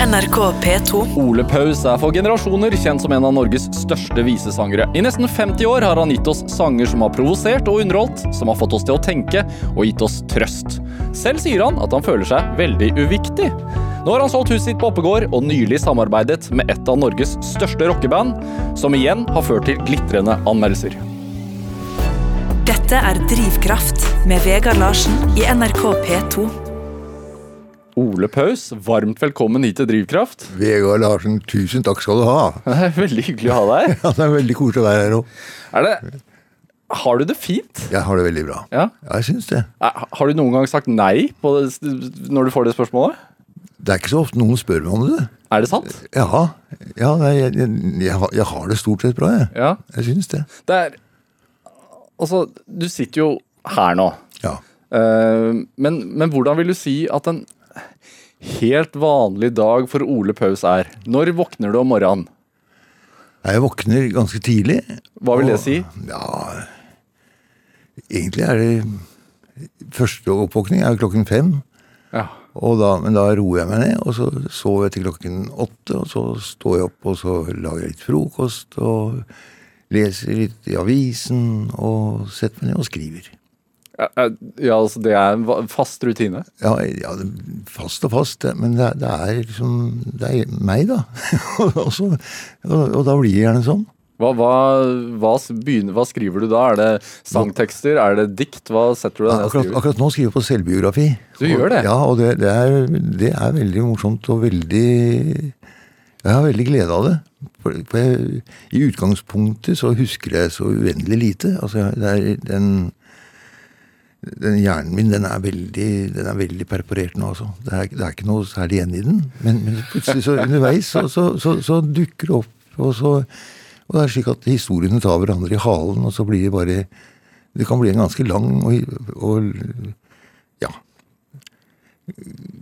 NRK P2. Ole Paus er for generasjoner kjent som en av Norges største visesangere. I nesten 50 år har han gitt oss sanger som har provosert og underholdt, som har fått oss til å tenke og gitt oss trøst. Selv sier han at han føler seg veldig uviktig. Nå har han solgt huset sitt på Oppegård og nylig samarbeidet med et av Norges største rockeband, som igjen har ført til glitrende anmeldelser. Dette er Drivkraft med Vegard Larsen i NRK P2. Ole Paus, varmt velkommen hit til Drivkraft. Vegard Larsen, tusen takk skal du ha. Det er veldig hyggelig å ha deg her. Ja, det er veldig koselig å være her òg. Er det Har du det fint? Jeg har det veldig bra. Ja. Ja, jeg syns det. Har du noen gang sagt nei på det, når du får det spørsmålet? Det er ikke så ofte noen spør meg om det. Er det sant? Ja, ja jeg, jeg, jeg, har- jeg har det stort sett bra, jeg. Ja. Jeg syns det. Det er Altså, du sitter jo her nå. Ja. Uh, men, men hvordan vil du si at en helt vanlig dag for Ole Paus er? Når våkner du om morgenen? Jeg våkner ganske tidlig. Hva vil det si? Ja Egentlig er det Første oppvåkning er klokken fem. Ja. Og da, men da roer jeg meg ned, og så sover jeg til klokken åtte. Og så står jeg opp og så lager jeg litt frokost og leser litt i avisen og setter meg ned og skriver. Ja, ja, altså det er en fast rutine. Ja, ja fast og fast, men det, det er liksom Det er meg, da. og, så, og, da blir det gjerne sånn. Hva, hva, hva, begynner, hva skriver du da? Er det sangtekster? Er det dikt? Hva setter du deg ned og Akkurat, skriver? akkurat nå skriver jeg på selvbiografi. Du gjør det? Ja, og det, det, er, det er veldig morsomt og veldig Jeg har veldig glede av det. For, for jeg, I utgangspunktet så husker jeg så uendelig lite. Altså, det er den, den hjernen min den er veldig, den er veldig perforert nå, altså. Det er, det er ikke noe særlig igjen i den. Men, men plutselig så underveis så, så, så, så dukker det opp, og så og det er slik at historiene tar hverandre i halen, og så blir det bare Det kan bli en ganske lang og, og ja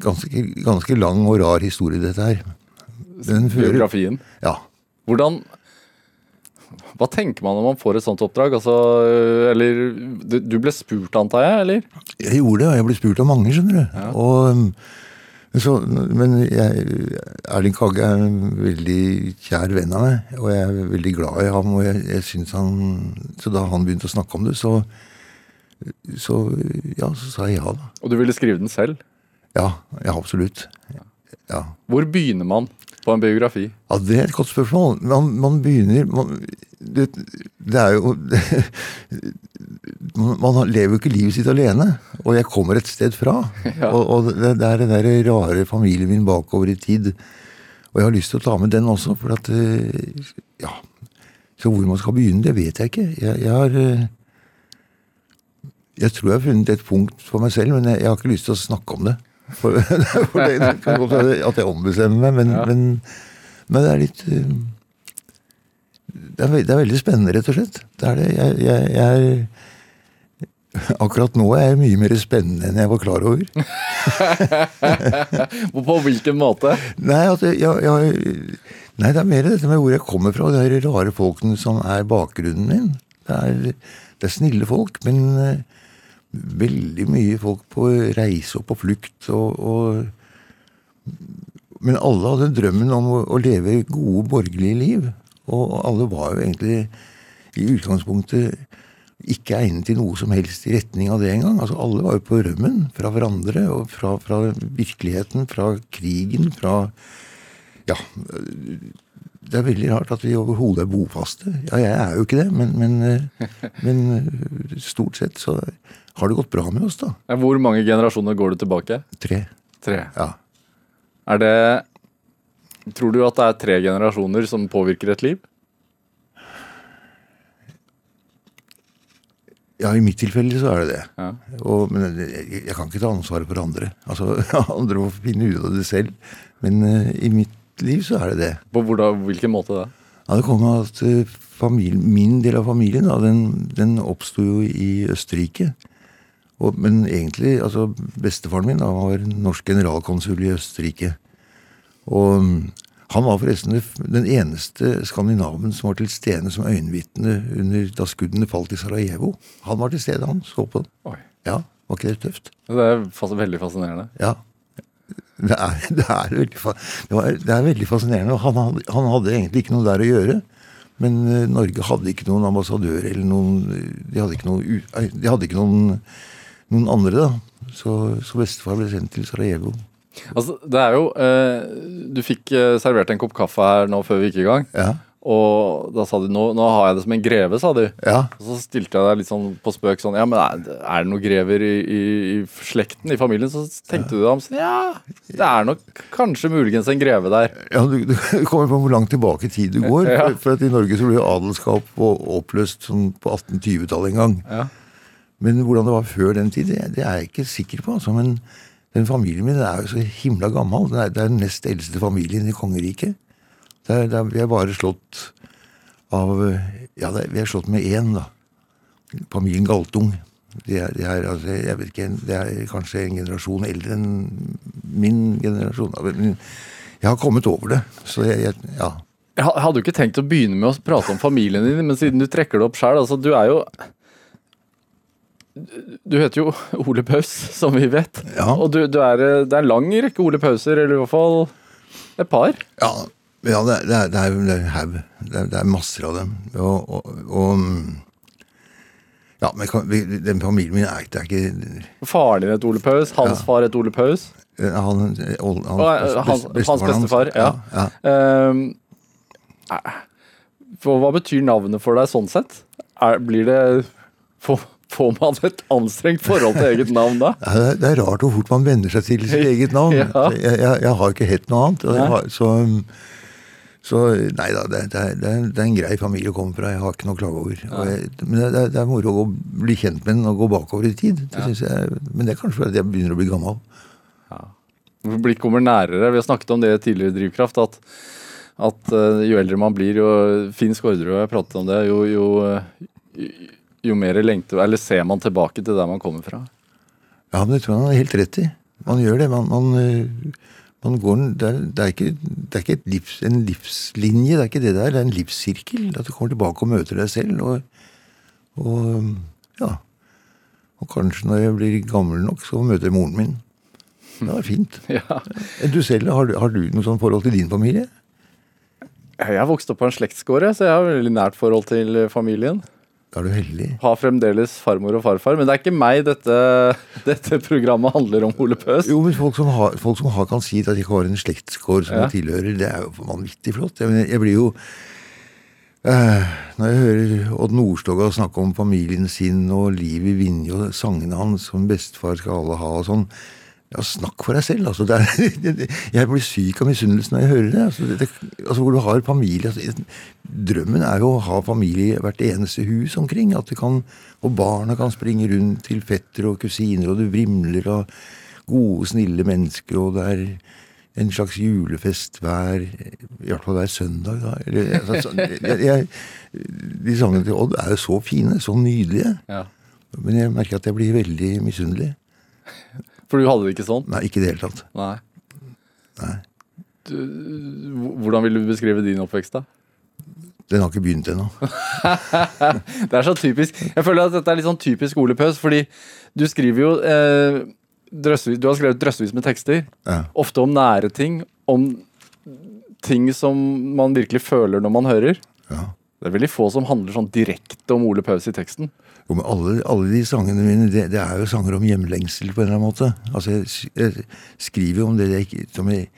ganske, ganske lang og rar historie, dette her. Den fører Biografien. Ja. Hvordan Hva tenker man når man får et sånt oppdrag? Altså, eller du, du ble spurt, antar jeg? eller? Jeg gjorde det, og jeg ble spurt av mange, skjønner du. Og, um, så, men jeg, Erling Kagge er en veldig kjær venn av meg, og jeg er veldig glad i ham. og jeg, jeg synes han, Så da han begynte å snakke om det, så, så, ja, så sa jeg ja, da. Og du ville skrive den selv? Ja, ja absolutt. Ja. Hvor begynner man på en biografi? Ja, Det er et godt spørsmål. Man, man begynner man, det, det er jo man, man lever jo ikke livet sitt alene. Og jeg kommer et sted fra. Ja. Og, og det, det er den der rare familien min bakover i tid. Og jeg har lyst til å ta med den også, for at eh, Ja. Så hvor man skal begynne, det vet jeg ikke. Jeg, jeg har eh, Jeg tror jeg har funnet et punkt for meg selv, men jeg, jeg har ikke lyst til å snakke om det. For, for det, det kan godt være at jeg ombestemmer meg, men, Ja. men, men det er litt eh, det er, det er veldig spennende, rett og slett. Det er det. Jeg, jeg, jeg er Akkurat nå er jeg mye mer spennende enn jeg var klar over. På hvilken måte? Nei, at jeg, jeg, nei, det er mer dette med hvor jeg kommer fra, og de rare folkene som er bakgrunnen min. Det er, det er snille folk, men eh, veldig mye folk på reise og på flukt. Og, og, men alle hadde drømmen om å, å leve gode, borgerlige liv. Og alle var jo egentlig i utgangspunktet ikke egnet til noe som helst i retning av det engang. Altså, alle var jo på rømmen fra hverandre og fra, fra virkeligheten, fra krigen, fra Ja. Det er veldig rart at vi overhodet er bofaste. Ja, jeg er jo ikke det, men, men, eh, men eh, stort sett så har det gått bra med oss, da. Hvor mange generasjoner går du tilbake? Tre. Tre. Ja. Er det Tror du at det er tre generasjoner som påvirker et liv? Ja, i mitt tilfelle så er det det. Ja. Og, men jeg, jeg kan ikke ta ansvaret for andre. Altså, Andre må finne ut av det selv. Men uh, i mitt liv så er det det. På hvordan, hvilken måte da? Ja, det kom av at eh, familien, Min del av familien da, den, den oppsto jo i Østerrike. Og, men egentlig, altså Bestefaren min da, var norsk generalkonsul i Østerrike. Og mm, han var forresten den eneste skandinaven som var til stede som øyenvitne under da skuddene falt i Sarajevo. Han var til stede, han så på. Oi. Ja, var ikke det tøft? Det er fas veldig fascinerende. Ja. Det er, det er, veldig, det var, det er veldig fascinerende. Han, han hadde egentlig ikke noe der å gjøre. Men eh, Norge hadde ikke noen ambassadør eller noen De hadde ikke, noen, de hadde ikke noen, noen andre, da. Så, så bestefar ble sendt til Sarajevo. Altså, det er jo eh, Du fikk eh, servert en kopp kaffe her nå før vi gikk i gang. Ja. Og da sa de nå, nå har jeg det som en greve, sa de. ja. Og så stilte jeg deg litt sånn på spøk sånn Ja, men er, det noen grever i, i, i slekten, i familien? Så tenkte du deg om sånn Ja, det er nok kanskje muligens en greve der. Ja, du, du kommer på hvor langt tilbake i tid du går. Ja. For, for at I Norge så ble jo adelskap oppløst sånn på 1820-tallet en gang. Ja. Men hvordan det var før den tid, det, det er jeg ikke sikker på. Altså, men den familien min er jo så himla gammel. Det er, det er den nest eldste familien i kongeriket. Der, der er, vi er bare slått av Ja, det er, vi er slått med én, da. Familien Galtung. Det er, de er, altså, jeg vet ikke, det er kanskje en generasjon eldre enn min generasjon. Men Jeg har kommet over det. Så jeg, jeg ja. Jeg hadde jo ikke tenkt å begynne med å prate om familien din, men siden du trekker det opp sjøl altså, Du er jo Du heter jo Ole Paus, som vi vet. Ja. Og du, du er, det er en lang rekke Ole Pauser, eller i hvert fall et par. Ja, ja det, er- det, er, det er det er. Det, er- det er masser av dem. Og, og, og Ja, men kan- vi- den familien min er, det er ikke Faren din het Ole Paus, hans Ja. far het Ole Paus. han, han, Og, hans, eh, hans, hans bestefar. Ja. ja. ja. Um, for hva betyr navnet for deg sånn sett? Blir det får, får man et anstrengt forhold til eget navn da? Ja, det er- rart hvor fort man venner seg til sitt eget navn. Ja. Jeg, jeg, jeg har ikke hett noe annet. har, så, så nei da, det, det, er, det, er, en grei familie å komme fra. Jeg har ikke noe å klage over. Jeg, men det, det er moro å gå, bli kjent med den og gå bakover i tid. Men det er kanskje fordi jeg begynner å bli gammel. Blikk kommer nærere. Vi har snakket om det tidligere i Drivkraft, at, at uh, jo eldre man blir, jo Finn Skårderud jeg pratet om det, jo, jo, eh, jo mer lengter Eller ser man tilbake til der man kommer fra. Ja, men det tror jeg han har helt rett i. Man gjør det. Man, man, øh, man går, det, er, det er ikke, det er ikke livs, en livslinje, det er ikke det der. Det er en livssirkel. At du kommer tilbake og møter deg selv. Og, og ja. Og kanskje når jeg blir gammel nok, så møter jeg moren min. Det var fint. Ja. Du selv, har, du- har du noe sånt forhold til din familie? Jeg har vokst opp på en slektsgård, så jeg har veldig nært forhold til eh, familien. Da er du heldig. Har fremdeles farmor og farfar, men det er ikke meg dette, dette programmet handler om, Ole Pøs. Jo, men folk som har, folk som har kan si at de ikke har en slektsgård som Ja. de tilhører, det er jo vanvittig flott. Jeg, jeg blir jo eh, Når jeg hører Odd Nordstoga snakke om familien sin og livet i Vinje og sangene hans som bestefar skal alle ha og sånn ja, Snakk for deg selv. altså. Det er, jeg blir syk av misunnelse når jeg hører det. Altså, det, altså Hvor du har familie altså, Drømmen er jo å ha familie i hvert eneste hus omkring. at du kan, Og barna kan springe rundt til fettere og kusiner, og det vrimler av gode, snille mennesker, og det er en slags julefest hver I hvert fall hver søndag. da. Eller, altså, jeg, jeg, de sangene til Odd er jo så fine, så nydelige. Ja. Men jeg merker at jeg blir veldig misunnelig. For du hadde det ikke sånn? Nei, ikke i det hele tatt. Nei. Nei. Du, hvordan vil du beskrive din oppvekst, da? Den har ikke begynt ennå. Det er så typisk. Jeg føler at dette er litt sånn typisk Ole Pøs, fordi du skriver jo eh, drøssevis, Du har skrevet drøssevis med tekster. Ja. Ofte om nære ting. Om ting som man virkelig føler når man hører. Ja. Det er veldig få som handler sånn direkte om Ole Paus i teksten. Men alle, alle de sangene mine, det, det er jo sanger om hjemlengsel på en eller annen måte. Altså, jeg, jeg skriver om det jeg, som, jeg,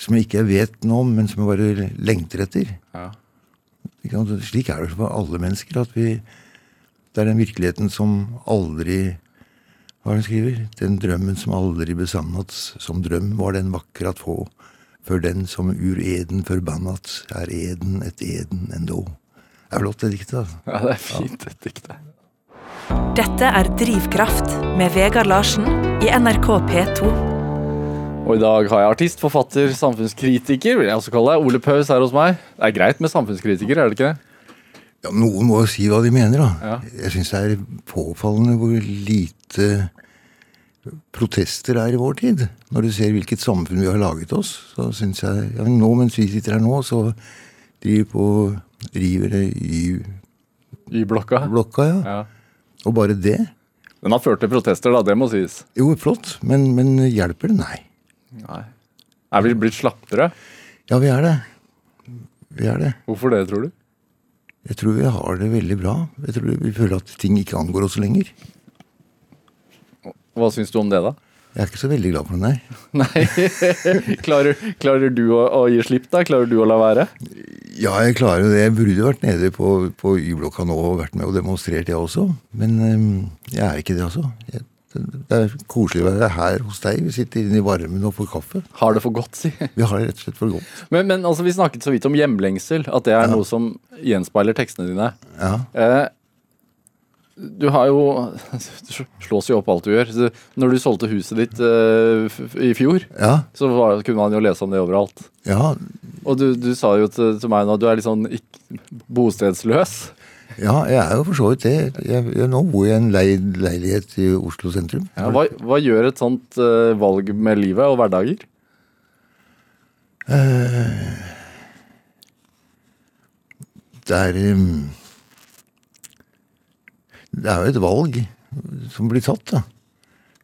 som jeg ikke vet noe om, men som jeg bare lengter etter. Ja. Slik er det for alle mennesker. at vi, Det er den virkeligheten som aldri Hva er det hun skriver? Den drømmen som aldri besannet som drøm var den vakker at få. For den som ur eden forbannat, er eden et eden endå. Det er flott, det diktet. altså. ja, det er fint, det diktet. Dette er Drivkraft med Vegard Larsen i NRK P2. Og i dag har jeg artist, forfatter, samfunnskritiker, vil jeg også kalle deg. Ole Paus her hos meg. Det er greit med samfunnskritiker, er det ikke det? Ja, Noen må jo si hva de mener, da. Ja. Jeg syns det er påfallende hvor lite protester er i vår tid. Når du ser hvilket samfunn vi har laget oss, så syns jeg ja, Nå mens vi sitter her nå, så driver på river det i I blokka? blokka, ja. Ja. Og bare det. Den har ført til protester, da. Det må sies. Jo, flott, men, men hjelper det? Nei. Nei. Er vi blitt slappere? Ja, vi er det. Vi er det. Hvorfor det, tror du? Jeg tror vi har det veldig bra. Jeg tror Vi føler at ting ikke angår oss lenger. Hva syns du om det, da? Jeg er ikke så veldig glad for det, nei. Nei. klarer, klarer du å, å gi slipp, da? Klarer du å la være? Ja, jeg klarer jo det. Jeg burde vært nede på, på Y-blokka nå og vært med og demonstrert, jeg også. Men øhm, jeg er ikke det, altså. Jeg, det er koselig å være her hos deg. Vi sitter inne i varmen og får kaffe. Har det for godt, si. Vi har det rett og slett for godt. Men, men altså, vi snakket så vidt om hjemlengsel. At det er noe som gjenspeiler tekstene dine. Ja. Eh, du har jo Du slås jo opp alt du gjør. Så når du solgte huset ditt eh, i fjor, Ja. så var, kunne man jo lese om det overalt. Ja, Og du, du sa jo til, til meg nå at du er litt sånn bostedsløs. ja, jeg er jo for så vidt det. Jeg, jeg, nå bor jeg i en leid leilighet i Oslo sentrum. Ja, hva, hva gjør et sånt uh, valg med livet og hverdager? Det er um, Det er jo et valg som blir tatt, da.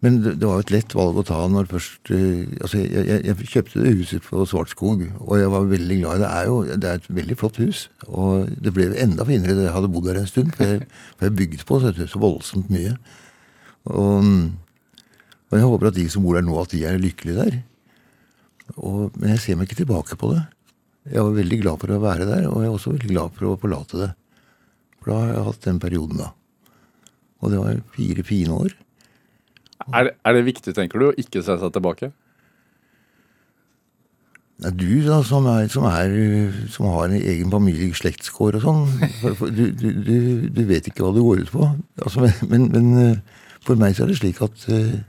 Men det, det var jo et lett valg å ta når først eh, Altså, jeg, jeg, jeg kjøpte det huset på Svartskog, og jeg var veldig glad i det. Er jo det er et veldig flott hus, og det ble enda finere da jeg hadde bodd der en stund, for jeg, for jeg bygde på så, så voldsomt mye. Og, og jeg håper at de som bor der nå, at de er lykkelige der. Og, men jeg ser meg ikke tilbake på det. Jeg var veldig glad for å være der, og jeg er også veldig glad for å forlate det. For da har jeg hatt den perioden, da. Og det var fire fine år. Er, det- er det viktig, tenker du, å ikke se seg tilbake? Nei, du da, som, er, som, er, som har en egen familie, slektskår og sånn, du, du, du, du vet ikke hva det går ut på. Altså, men, men, men eh, for meg så er det slik at eh,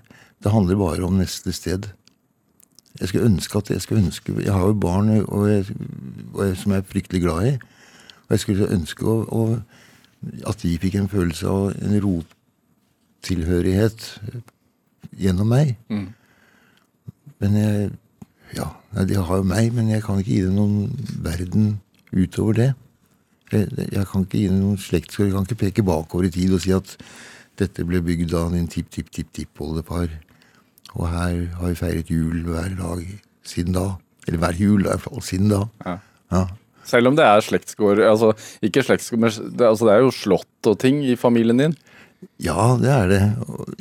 det handler bare om neste sted. Jeg skulle ønske at jeg skulle ønske Jeg har jo barn og jeg, og jeg, som jeg er fryktelig glad i. Og jeg skulle ønske å, å, at de fikk en følelse av en rottilhørighet gjennom meg. Men jeg Ja, de har jo meg, men jeg kan ikke gi dem noen verden utover det. Jeg, jeg kan ikke gi dem noen slektskap. jeg kan ikke peke bakover i tid og si at dette ble bygd av din tipp-tipp-tipp-tippoldefar. Og her har vi feiret jul hver dag siden da. Eller hver jul, i hvert fall siden da. Ja. Ja. Selv om det er slektsgård Altså, ikke slektsgård, men det, altså, det er jo slott og ting i familien din. Ja, det er det.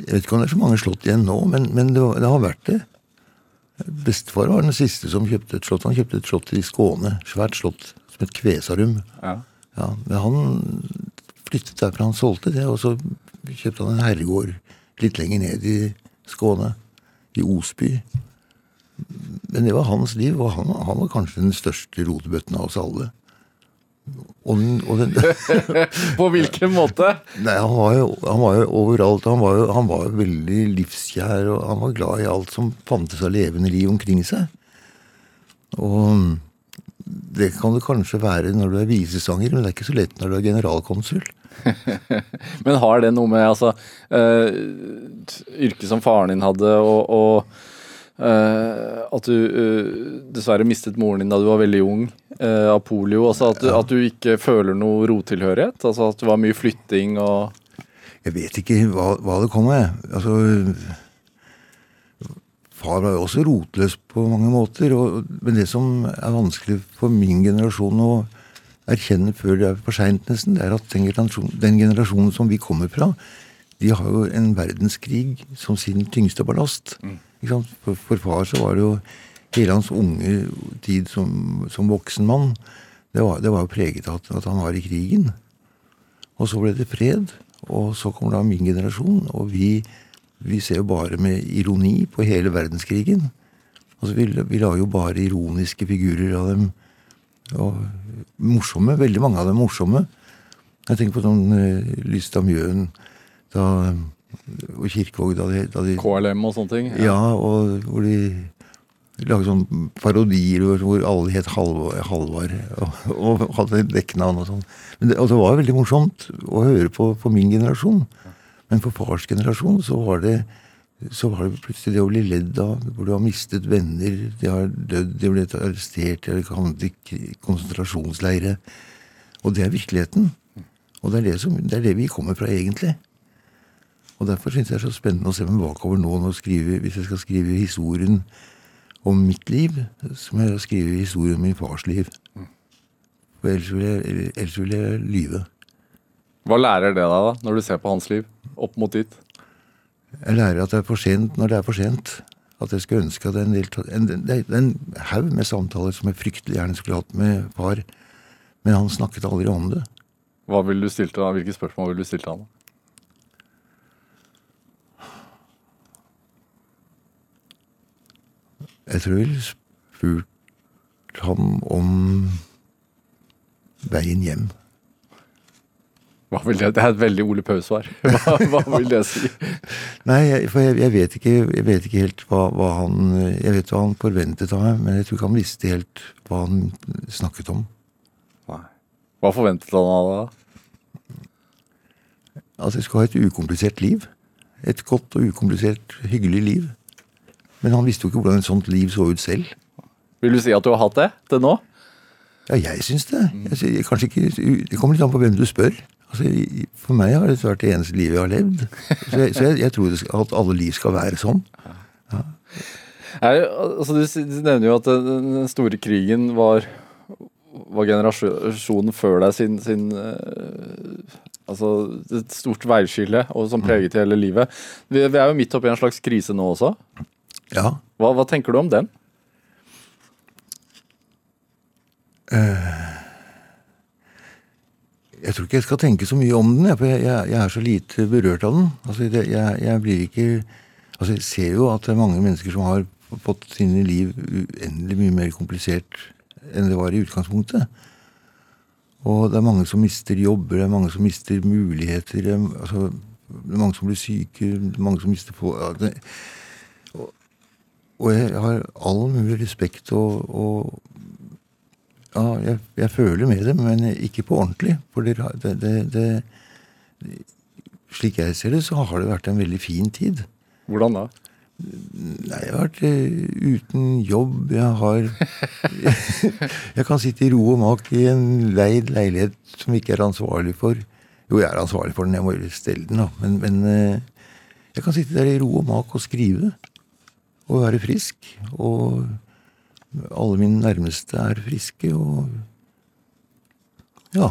Jeg vet ikke om det er så mange slott igjen nå, men, men det, det har vært det. Bestefar var den siste som kjøpte et slott. Han kjøpte et slott i Skåne. Svært slott som het Kvesarum. Ja. Ja, men han flyttet derfra. Han solgte det, og så kjøpte han en herregård litt lenger ned i Skåne. I Osby. Men det var hans liv, og han, han var kanskje den største rotebøtten av oss alle. Og den, og den På hvilken måte? Nei, han var, jo, han var jo overalt. Han var jo, han var jo veldig livskjær, og han var glad i alt som fantes av levende liv omkring seg. Og det kan det kanskje være når du er visesanger, men det er ikke så lett når du er generalkonsul. Men har det noe med altså uh, yrket som faren din hadde, og, og eh, at du uh, dessverre mistet moren din da du var veldig ung uh, av polio? Altså at du, at du ikke føler noe rotilhørighet? Altså at det var mye flytting og Jeg vet ikke hva, hva det kom med. Altså, far var jo også rotløs på mange måter. Og, men det som er vanskelig for min generasjon å erkjenne før det er for seint, nesten, det er at den generasjonen, den generasjonen som vi kommer fra, de har jo en verdenskrig som sin tyngste ballast. Sant? For, for far så var det jo hele hans unge tid som, som voksen mann, det var, det var jo preget av at, at han var i krigen. Og så ble det fred, og så kommer da min generasjon, og vi, vi ser jo bare med ironi på hele verdenskrigen. Altså vi, vi lager jo bare ironiske figurer av dem. Og morsomme. Veldig mange av dem morsomme. Jeg tenker på sånn uh, Lystad Mjøen da, og Kirkevåg da de, da de KLM og sånne ting? ja, og hvor de lagde sånne parodier hvor, alle het Halvor, Halvard og, og hadde dekknavn og sånn. Men det, og det var veldig morsomt å høre på, på min generasjon. Men for fars generasjon så var det så var det plutselig det å bli ledd av, hvor du har mistet venner, de har dødd, de ble arrestert, de har havnet i konsentrasjonsleire. Og det er virkeligheten. Og det er det, som, det er det vi kommer fra, egentlig. Og Derfor syns jeg det er så spennende å se meg bakover nå, når skrive, hvis jeg skal skrive historien om mitt liv, så må jeg skrive historien om min fars liv. For ellers vil jeg, ellers vil jeg lyve. Hva lærer det deg, da, når du ser på hans liv opp mot ditt? Jeg lærer at det er for sent når det er for sent. At jeg skulle ønske at en del en, Det er en haug med samtaler som jeg fryktelig gjerne skulle hatt med far, men han snakket aldri om det. Hva vil du stilte, da? Hvilke spørsmål vil du stilt han? Jeg tror jeg ville spurt ham om veien hjem. Hva vil det? det er et veldig Ole Paus-svar. Hva, hva vil det si? Nei, for jeg, jeg, vet ikke, jeg vet ikke helt hva, hva han Jeg vet hva han forventet av meg, men jeg tror ikke han visste helt hva han snakket om. Nei. Hva forventet han av deg? da? At jeg skulle ha et ukomplisert liv. Et godt og ukomplisert, hyggelig liv. Men han visste jo ikke hvordan et sånt liv så ut selv. Vil du si at du har hatt det til nå? Ja, jeg syns det. Jeg, kanskje ikke, Det kommer litt an på hvem du spør. Altså, For meg har dette vært det eneste livet jeg har levd. Så jeg, så jeg, jeg tror det skal, at alle liv skal være sånn. Nei, altså, du, nevner jo at den den store krigen var, var generasjonen før deg sin, sin uh, Altså et stort veiskille og som preget hele livet. Vi, vi er jo midt oppi en slags krise nå også. Ja. Hva, hva tenker du om den? Jeg tror ikke jeg skal tenke så mye om den, jeg, for jeg, jeg, er så lite berørt av den. Altså, det, jeg, jeg blir ikke Altså, jeg ser jo at det er mange mennesker som har fått sine liv uendelig mye mer komplisert enn det var i utgangspunktet. Og det er mange som mister jobber, det er mange som mister muligheter. det er- Altså, det er mange som blir syke, det er mange som mister på ja, det, og jeg har all mulig respekt og, og ja, jeg, jeg føler med dem, men ikke på ordentlig. For det, det, det, slik jeg ser det, så har det vært en veldig fin tid. Hvordan da? Nei, jeg har vært uh, uten jobb. Jeg har Jeg kan sitte i ro og mak i en leid leilighet som jeg ikke er ansvarlig for Jo, jeg er ansvarlig for den, jeg må stelle den, da. Men, men uh, jeg kan sitte der i ro og mak og skrive. Og være frisk. Og alle mine nærmeste er friske, og Ja.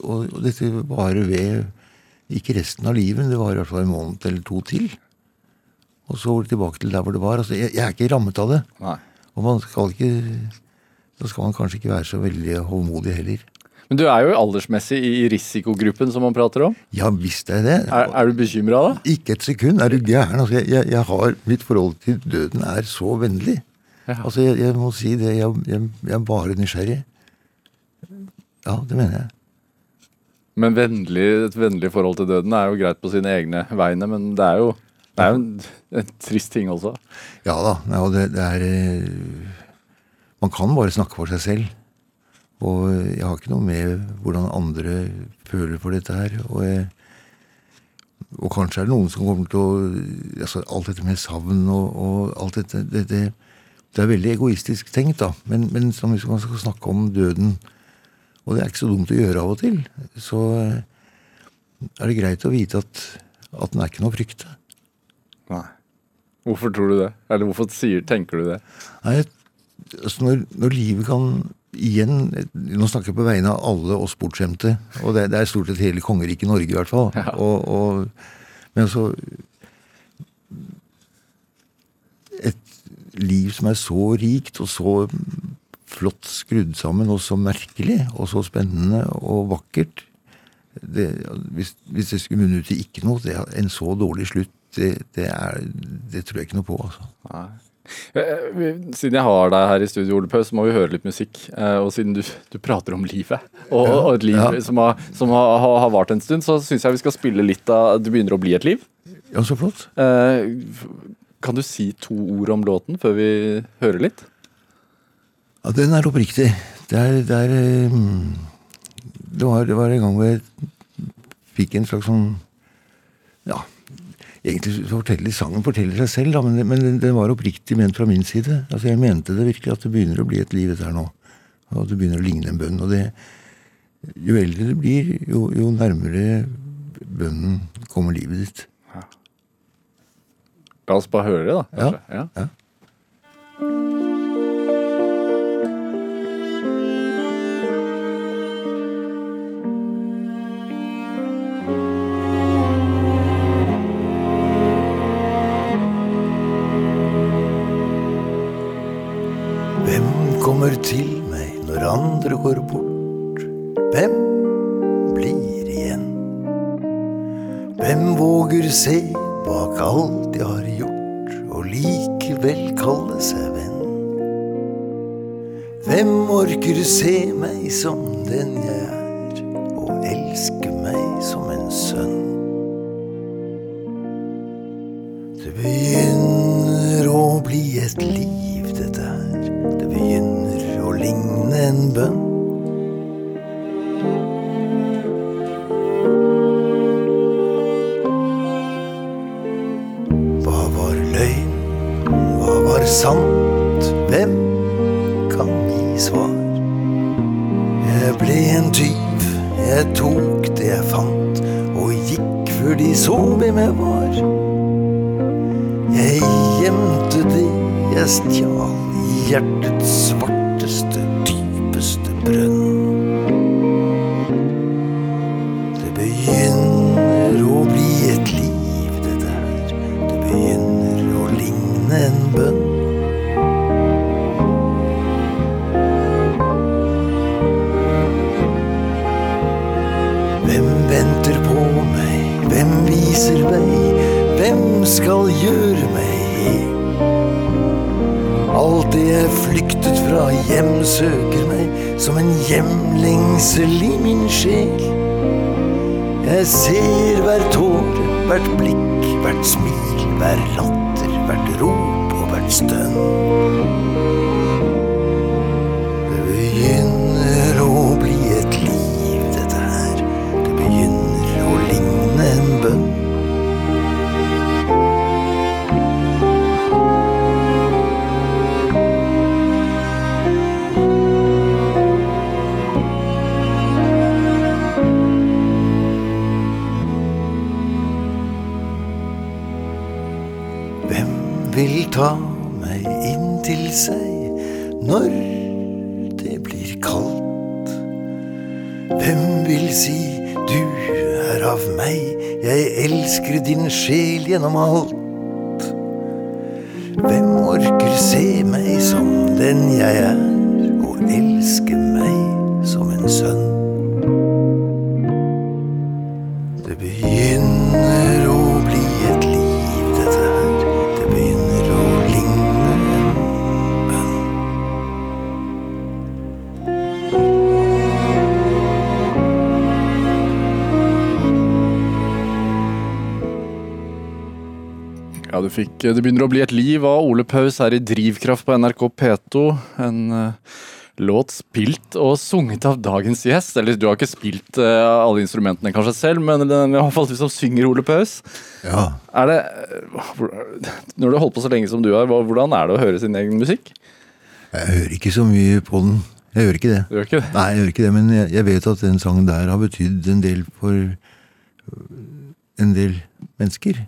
Og, og dette varer ved ikke resten av livet, det var i hvert fall en måned eller to til. Og så tilbake til der hvor det var. Altså, jeg, jeg er ikke rammet av det. Nei. Og man skal ikke Da skal man kanskje ikke være så veldig håndmodig heller. Men du er jo aldersmessig i risikogruppen som man prater om. Ja visst er jeg det. Er, er du bekymra da? Ikke et sekund. Er du gæren? Altså, jeg, jeg, jeg har, mitt forhold til døden er så vennlig. Ja. Altså, jeg, jeg må si det. Jeg, jeg, jeg er bare nysgjerrig. Ja, det mener jeg. Men vennlig, et vennlig forhold til døden er jo greit på sine egne vegne, men det er jo, det er jo en, en trist ting også. Ja da. Ja, det, det er eh, Man kan bare snakke for seg selv. Og jeg har ikke noe med hvordan andre føler for dette her. Og, jeg, og kanskje er det noen som kommer til å altså Alt dette med savn og, og alt dette det, det, det er veldig egoistisk tenkt, da. Men, men som hvis man skal snakke om døden, og det er ikke så dumt å gjøre av og til, så er det greit å vite at, at den er ikke noe å frykte. Nei. Hvorfor tror du det? Eller hvorfor sier, tenker du det? Nei, altså når, når livet kan igjen Nå snakker jeg på vegne av alle oss bortskjemte. Og det, det er stort sett hele kongeriket Norge, i hvert fall. Ja. Og, og, men altså Et liv som er så rikt og så flott skrudd sammen og så merkelig og så spennende og vakkert det, hvis, hvis det skulle munne ut i ikke noe, det, en så dårlig slutt, det, det, er, det tror jeg ikke noe på. altså. Nei. Eh, vi- Siden jeg har deg her i studio, Ole Paus, så må vi høre litt musikk. Eh, Og siden du, du prater om livet, og, og et liv Ja. som, har, som har, har vart en stund, så syns jeg vi skal spille litt av Det begynner å bli et liv. Ja, så flott. Eh, Kan du si to ord om låten før vi hører litt? Ja, den er oppriktig. Det er, det er eh, det, var, det var en gang hvor jeg fikk en slags sånn Ja, egentlig forteller sangen forteller seg selv, da, men, det- men den- var oppriktig ment fra min side. Altså Jeg mente det virkelig, at det begynner å bli et liv dette her nå. Og at det begynner å ligne en bønn. Og det, jo eldre det blir, jo, jo nærmere bønnen kommer livet ditt. La oss bare høre det, da. Ja. kanskje. Ja. Ja. Kommer til meg når andre går bort? Hvem blir igjen? Hvem våger se bak alt jeg har gjort, og likevel kalle seg venn? Hvem orker se meg som den jeg er, distant animal Ja, du fikk Det begynner å bli et liv av Ole Paus her i Drivkraft på NRK P2. En uh, låt spilt og sunget av dagens gjest. Eller du har ikke spilt uh, alle instrumentene kanskje selv, men det er i hvert fall du som synger Ole Paus. Ja, Er det Når du har holdt på så lenge som du har, hvordan er det å høre sin egen musikk? jeg hører ikke så mye på den. Jeg gjør ikke det. Du gjør ikke det? Nei, jeg gjør ikke det, men jeg, jeg vet at den sangen der har betydd en del for en del mennesker.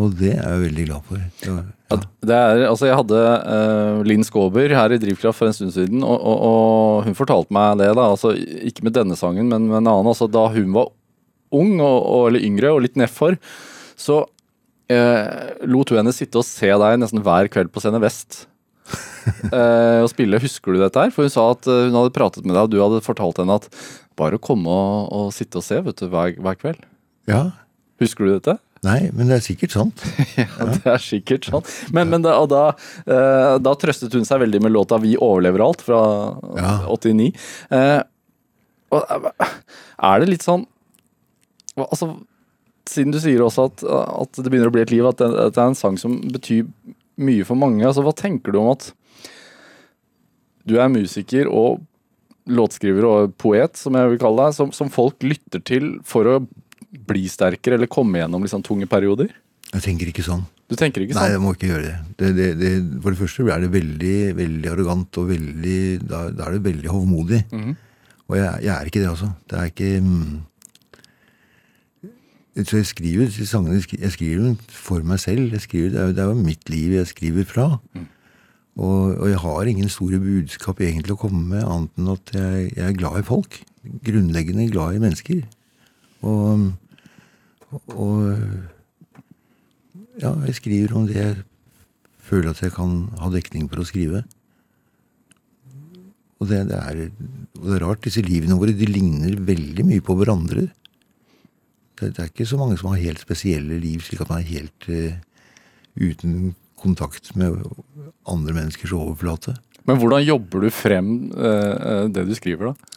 Og det er jeg veldig glad for. Ja, Ja, det er, altså jeg hadde uh, Linn Skåber her i Drivkraft for en stund siden, og, og, og hun fortalte meg det. da, altså Ikke med denne sangen, men med en annen. altså Da hun var ung, og, eller yngre, og litt nedfor, så uh, lot hun henne sitte og se deg nesten hver kveld på Scene Vest. uh, og spille. Husker du dette her? For hun sa at hun hadde pratet med deg, og du hadde fortalt henne at bare å komme og, og sitte og se vet du, hver, hver kveld. ja. Husker du dette? Nei, men det er sikkert sant. Ja, det er sikkert sånn. Men, men da, da, eh, da trøstet hun seg veldig med låta 'Vi overlever alt' fra Ja. 89. Eh, og, eh, er det litt sånn Altså, siden du sier også at, at det begynner å bli et liv, at det, at det er en sang som betyr mye for mange, altså hva tenker du om at du er musiker og låtskriver og poet, som jeg vil kalle deg, som, som folk lytter til for å bli sterkere eller komme gjennom liksom tunge perioder? Jeg tenker ikke sånn. Du tenker ikke sånn? Nei, jeg må ikke gjøre det. det, det, det for det første er det veldig veldig arrogant, og veldig, da, da er det veldig hovmodig. Mhm. Og jeg, jeg er ikke det, altså. Det er ikke mm, Så jeg skriver sangene jeg skriver for meg selv. Jeg skriver, det, er, jo- det er jo mitt liv jeg skriver fra. Og, og jeg har ingen store budskap egentlig å komme med, annet enn at jeg, jeg er glad i folk. Grunnleggende glad i mennesker. Og, og ja, jeg skriver om det jeg føler at jeg kan ha dekning for å skrive. Og det, det, er, og det er rart, disse livene våre de ligner veldig mye på hverandre. Det, det er ikke så mange som har helt spesielle liv, slik at man er helt uh, uten kontakt med andre menneskers overflate. Men hvordan jobber du frem uh, det du skriver, da?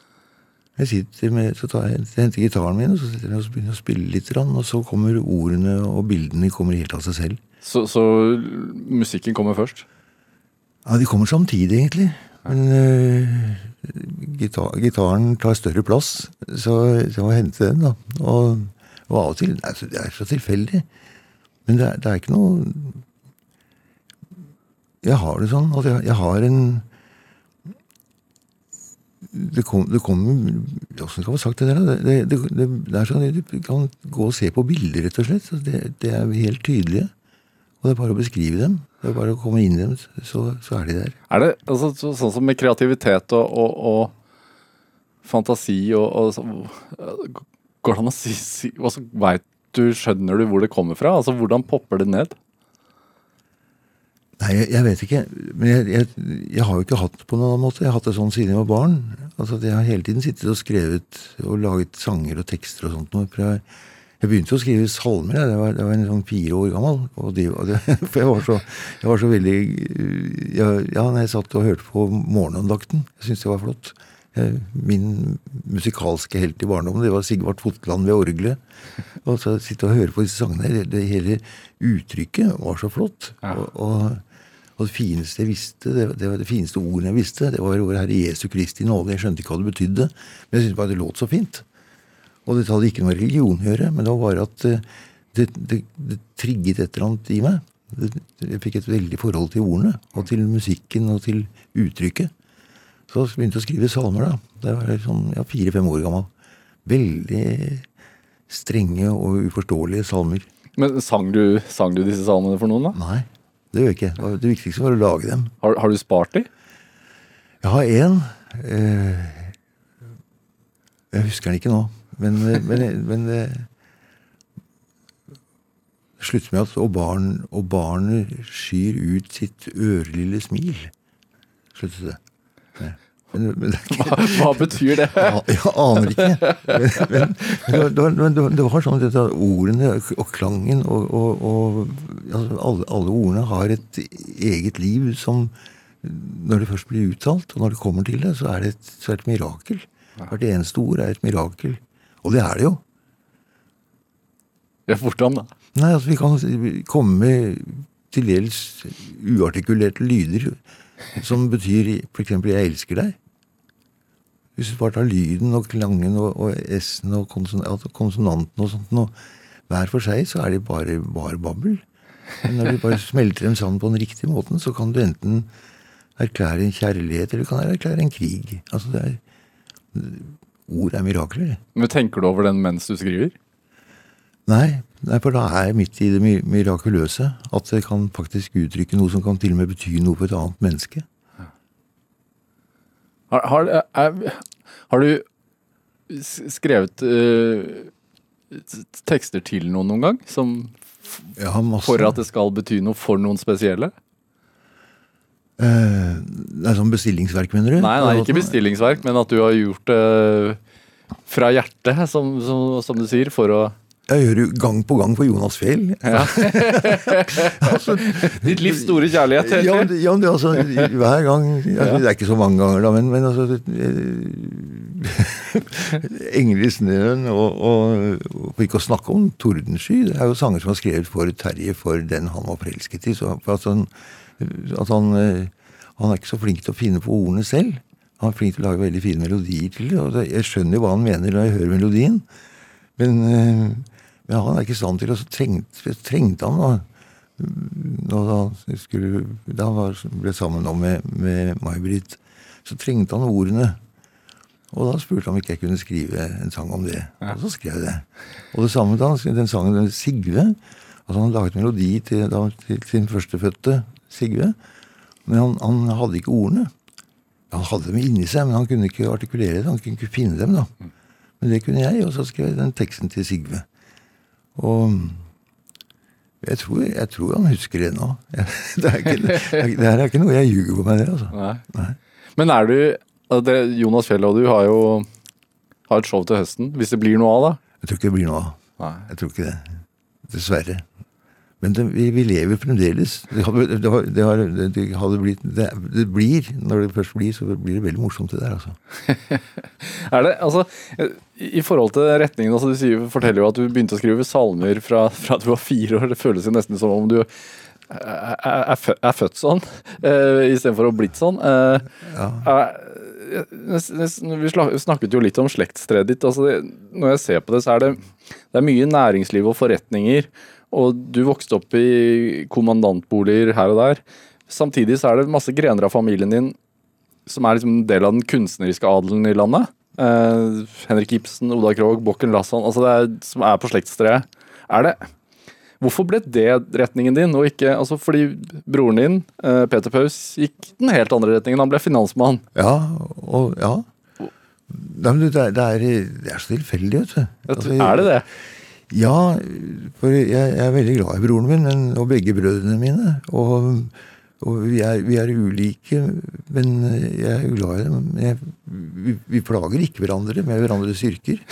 Jeg sitter med, så tar jeg, henter gitaren min og så sitter jeg og begynner å spille litt. Og så kommer ordene og bildene kommer helt av seg selv. Så, så musikken kommer først? Ja, De kommer samtidig, egentlig. Men uh, gitar, gitaren tar større plass, så jeg må hente den. da. Og, og av og til altså, Det er så tilfeldig. Men det er, det er, ikke noe Jeg har det sånn at jeg, jeg har en det kommer kom, Åssen skal man sagt det der? Det, det, det, det, er sånn, Du kan gå og se på bilder, rett og slett. Det er helt tydelige. Og det er bare å beskrive dem. Det er bare å komme inn i dem, så, så er de der. Er det altså, så, sånn som med kreativitet og, og, og fantasi og, og, Går det an å si, si altså, Veit du, skjønner du hvor det kommer fra? Altså, Hvordan popper det ned? Nei, jeg, jeg, vet ikke. Men jeg, jeg, jeg, har jo ikke hatt det på noen annen måte. Jeg har hatt det sånn siden jeg var barn. Altså, Jeg har hele tiden sittet og skrevet og laget sanger og tekster og sånt. Jeg begynte å skrive salmer jeg var, jeg var en sånn fire år gammel. Og det, og det, for jeg var, så, jeg var så veldig Ja, når jeg satt og hørte på morgenandakten. Jeg syntes det var flott. Min musikalske helt i barndommen det var Sigvart Fotland ved orgelet. Og så sitte og høre på disse sangene. Det, det hele uttrykket var så flott. Ja. Og, og, og, det fineste jeg visste, det, det, var det fineste ordene jeg visste, det var vår Herre Jesu Kristi nåde. Jeg skjønte ikke hva det betydde, men jeg syntes bare det låt så fint. Og dette hadde ikke noe med religion å gjøre, men det var bare at eh, det, det, det, trigget et eller annet i meg. Jeg fikk et veldig forhold til ordene, og til musikken og til uttrykket. Så jeg begynte å skrive salmer da. Da var jeg sånn, ja, fire-fem år gammel. Veldig strenge og uforståelige salmer. Men sang du, sang du, disse salmene for noen, da? Nei, det gjør jeg ikke. Det viktigste var å lage dem. Har, har du spart de? Jeg har én. Eh, jeg husker den ikke nå. Men, eh, men, eh, men det slutter med at og, barn, og barnet skyr ut sitt ørelille smil. Sluttet det. Hva, hva, betyr det? Jeg, jeg aner ikke. Men, men det, var sånn at ordene og klangen og, og, og altså alle, alle, ordene har et eget liv som Når det først blir uttalt, og når det kommer til det, så er det et, er det et mirakel. Hvert eneste ord er et mirakel. Og det er det jo. Ja, Hvordan da? Nei, altså Vi kan komme med til dels uartikulerte lyder som betyr f.eks. 'jeg elsker deg'. Hvis du bare tar lyden og klangen og, og s-en og altså konsonanten og sånt og hver for seg, så er de bare, bare babbel. Men når du bare smelter dem sammen på den riktige måten, så kan du enten erklære en kjærlighet, eller du kan erklære en krig. Altså det er Ord er mirakler. Men Tenker du over den mens du skriver? Nei, nei, for da er jeg midt i det mirakuløse. At det kan faktisk uttrykke noe som kan til og med bety noe for et annet menneske. Har, har, er, har du skrevet uh, tekster til noen noen gang? Som ja, for at det skal bety noe for noen spesielle? Uh, det er sånn bestillingsverk, mener du? Nei, nei, ikke bestillingsverk, men at du har gjort det uh, fra hjertet, som, som, som, du sier, for å jeg hører jo gang på gang på Jonas Fjell. Ja. altså, Ditt livs store kjærlighet? Ja, ja, det, altså, hver gang altså, Det er ikke så mange ganger, da, men, men altså Engler i snøen, og, og, og, ikke å snakke om Tordensky. Det er jo sanger som er skrevet for Terje for den han var forelsket i. Så at han, at han, han er ikke så flink til å finne på ordene selv. Han er flink til å lage veldig fine melodier til det. og Jeg skjønner jo hva han mener når jeg hører melodien. Men men han er ikke i stand til å så trengte, trengte han da når han skulle, da han ble sammen med, med May-Britt, så trengte han ordene. Og da spurte han om ikke jeg kunne skrive en sang om det. Og så skrev jeg det. Og det samme da, den sangen den Sigve. altså Han laget melodi til, da, til sin førstefødte Sigve. Men han, han, hadde ikke ordene. Han hadde dem inni seg, men han kunne ikke artikulere det. Han kunne ikke finne dem. da. Men det kunne jeg, og så skrev jeg den teksten til Sigve. Og jeg tror, jeg tror han husker det nå. Det, er ikke, det, er ikke noe jeg ljuger på meg, det. altså. Nei. Nei. Men er du det, Jonas Fjell og du har jo har et show til høsten. Hvis det blir noe av, da? Jeg tror ikke det blir noe av. Jeg tror ikke det. Dessverre. Men det, vi, vi lever fremdeles. Det, har, det, har, det, har, det, blitt, det, det blir, når det først blir, så blir det veldig morsomt det der, altså. Er det, altså, I forhold til retningen, altså du sier, forteller jo at du begynte å skrive salmer fra, fra du var fire år. Det føles jo nesten som om du er, er, er født sånn, uh, istedenfor å ha blitt sånn. Uh, Ja. er- vi snakket jo litt om slektstreet ditt. Altså det, når jeg ser på det, så er det, det er mye næringsliv og forretninger. Og du vokste opp i kommandantboliger her og der. Samtidig så er det masse grener av familien din som er liksom en del av den kunstneriske adelen i landet. Eh, Henrik Ibsen, Oda Krog, Bokken Lasson, altså det er, som er på slektstreet. Er det Hvorfor ble det retningen din, og ikke altså Fordi broren din, eh, Peter Paus, gikk den helt andre retningen. Han ble finansmann. Ja, og ja. Nei, men det, det, er, det er så tilfeldig, vet du. Altså, er det det? Ja, for jeg, jeg er veldig glad i broren min og begge brødrene mine. Og, og vi, er, vi er ulike, men jeg er glad i dem. Jeg, vi, vi plager ikke hverandre med hverandres yrker.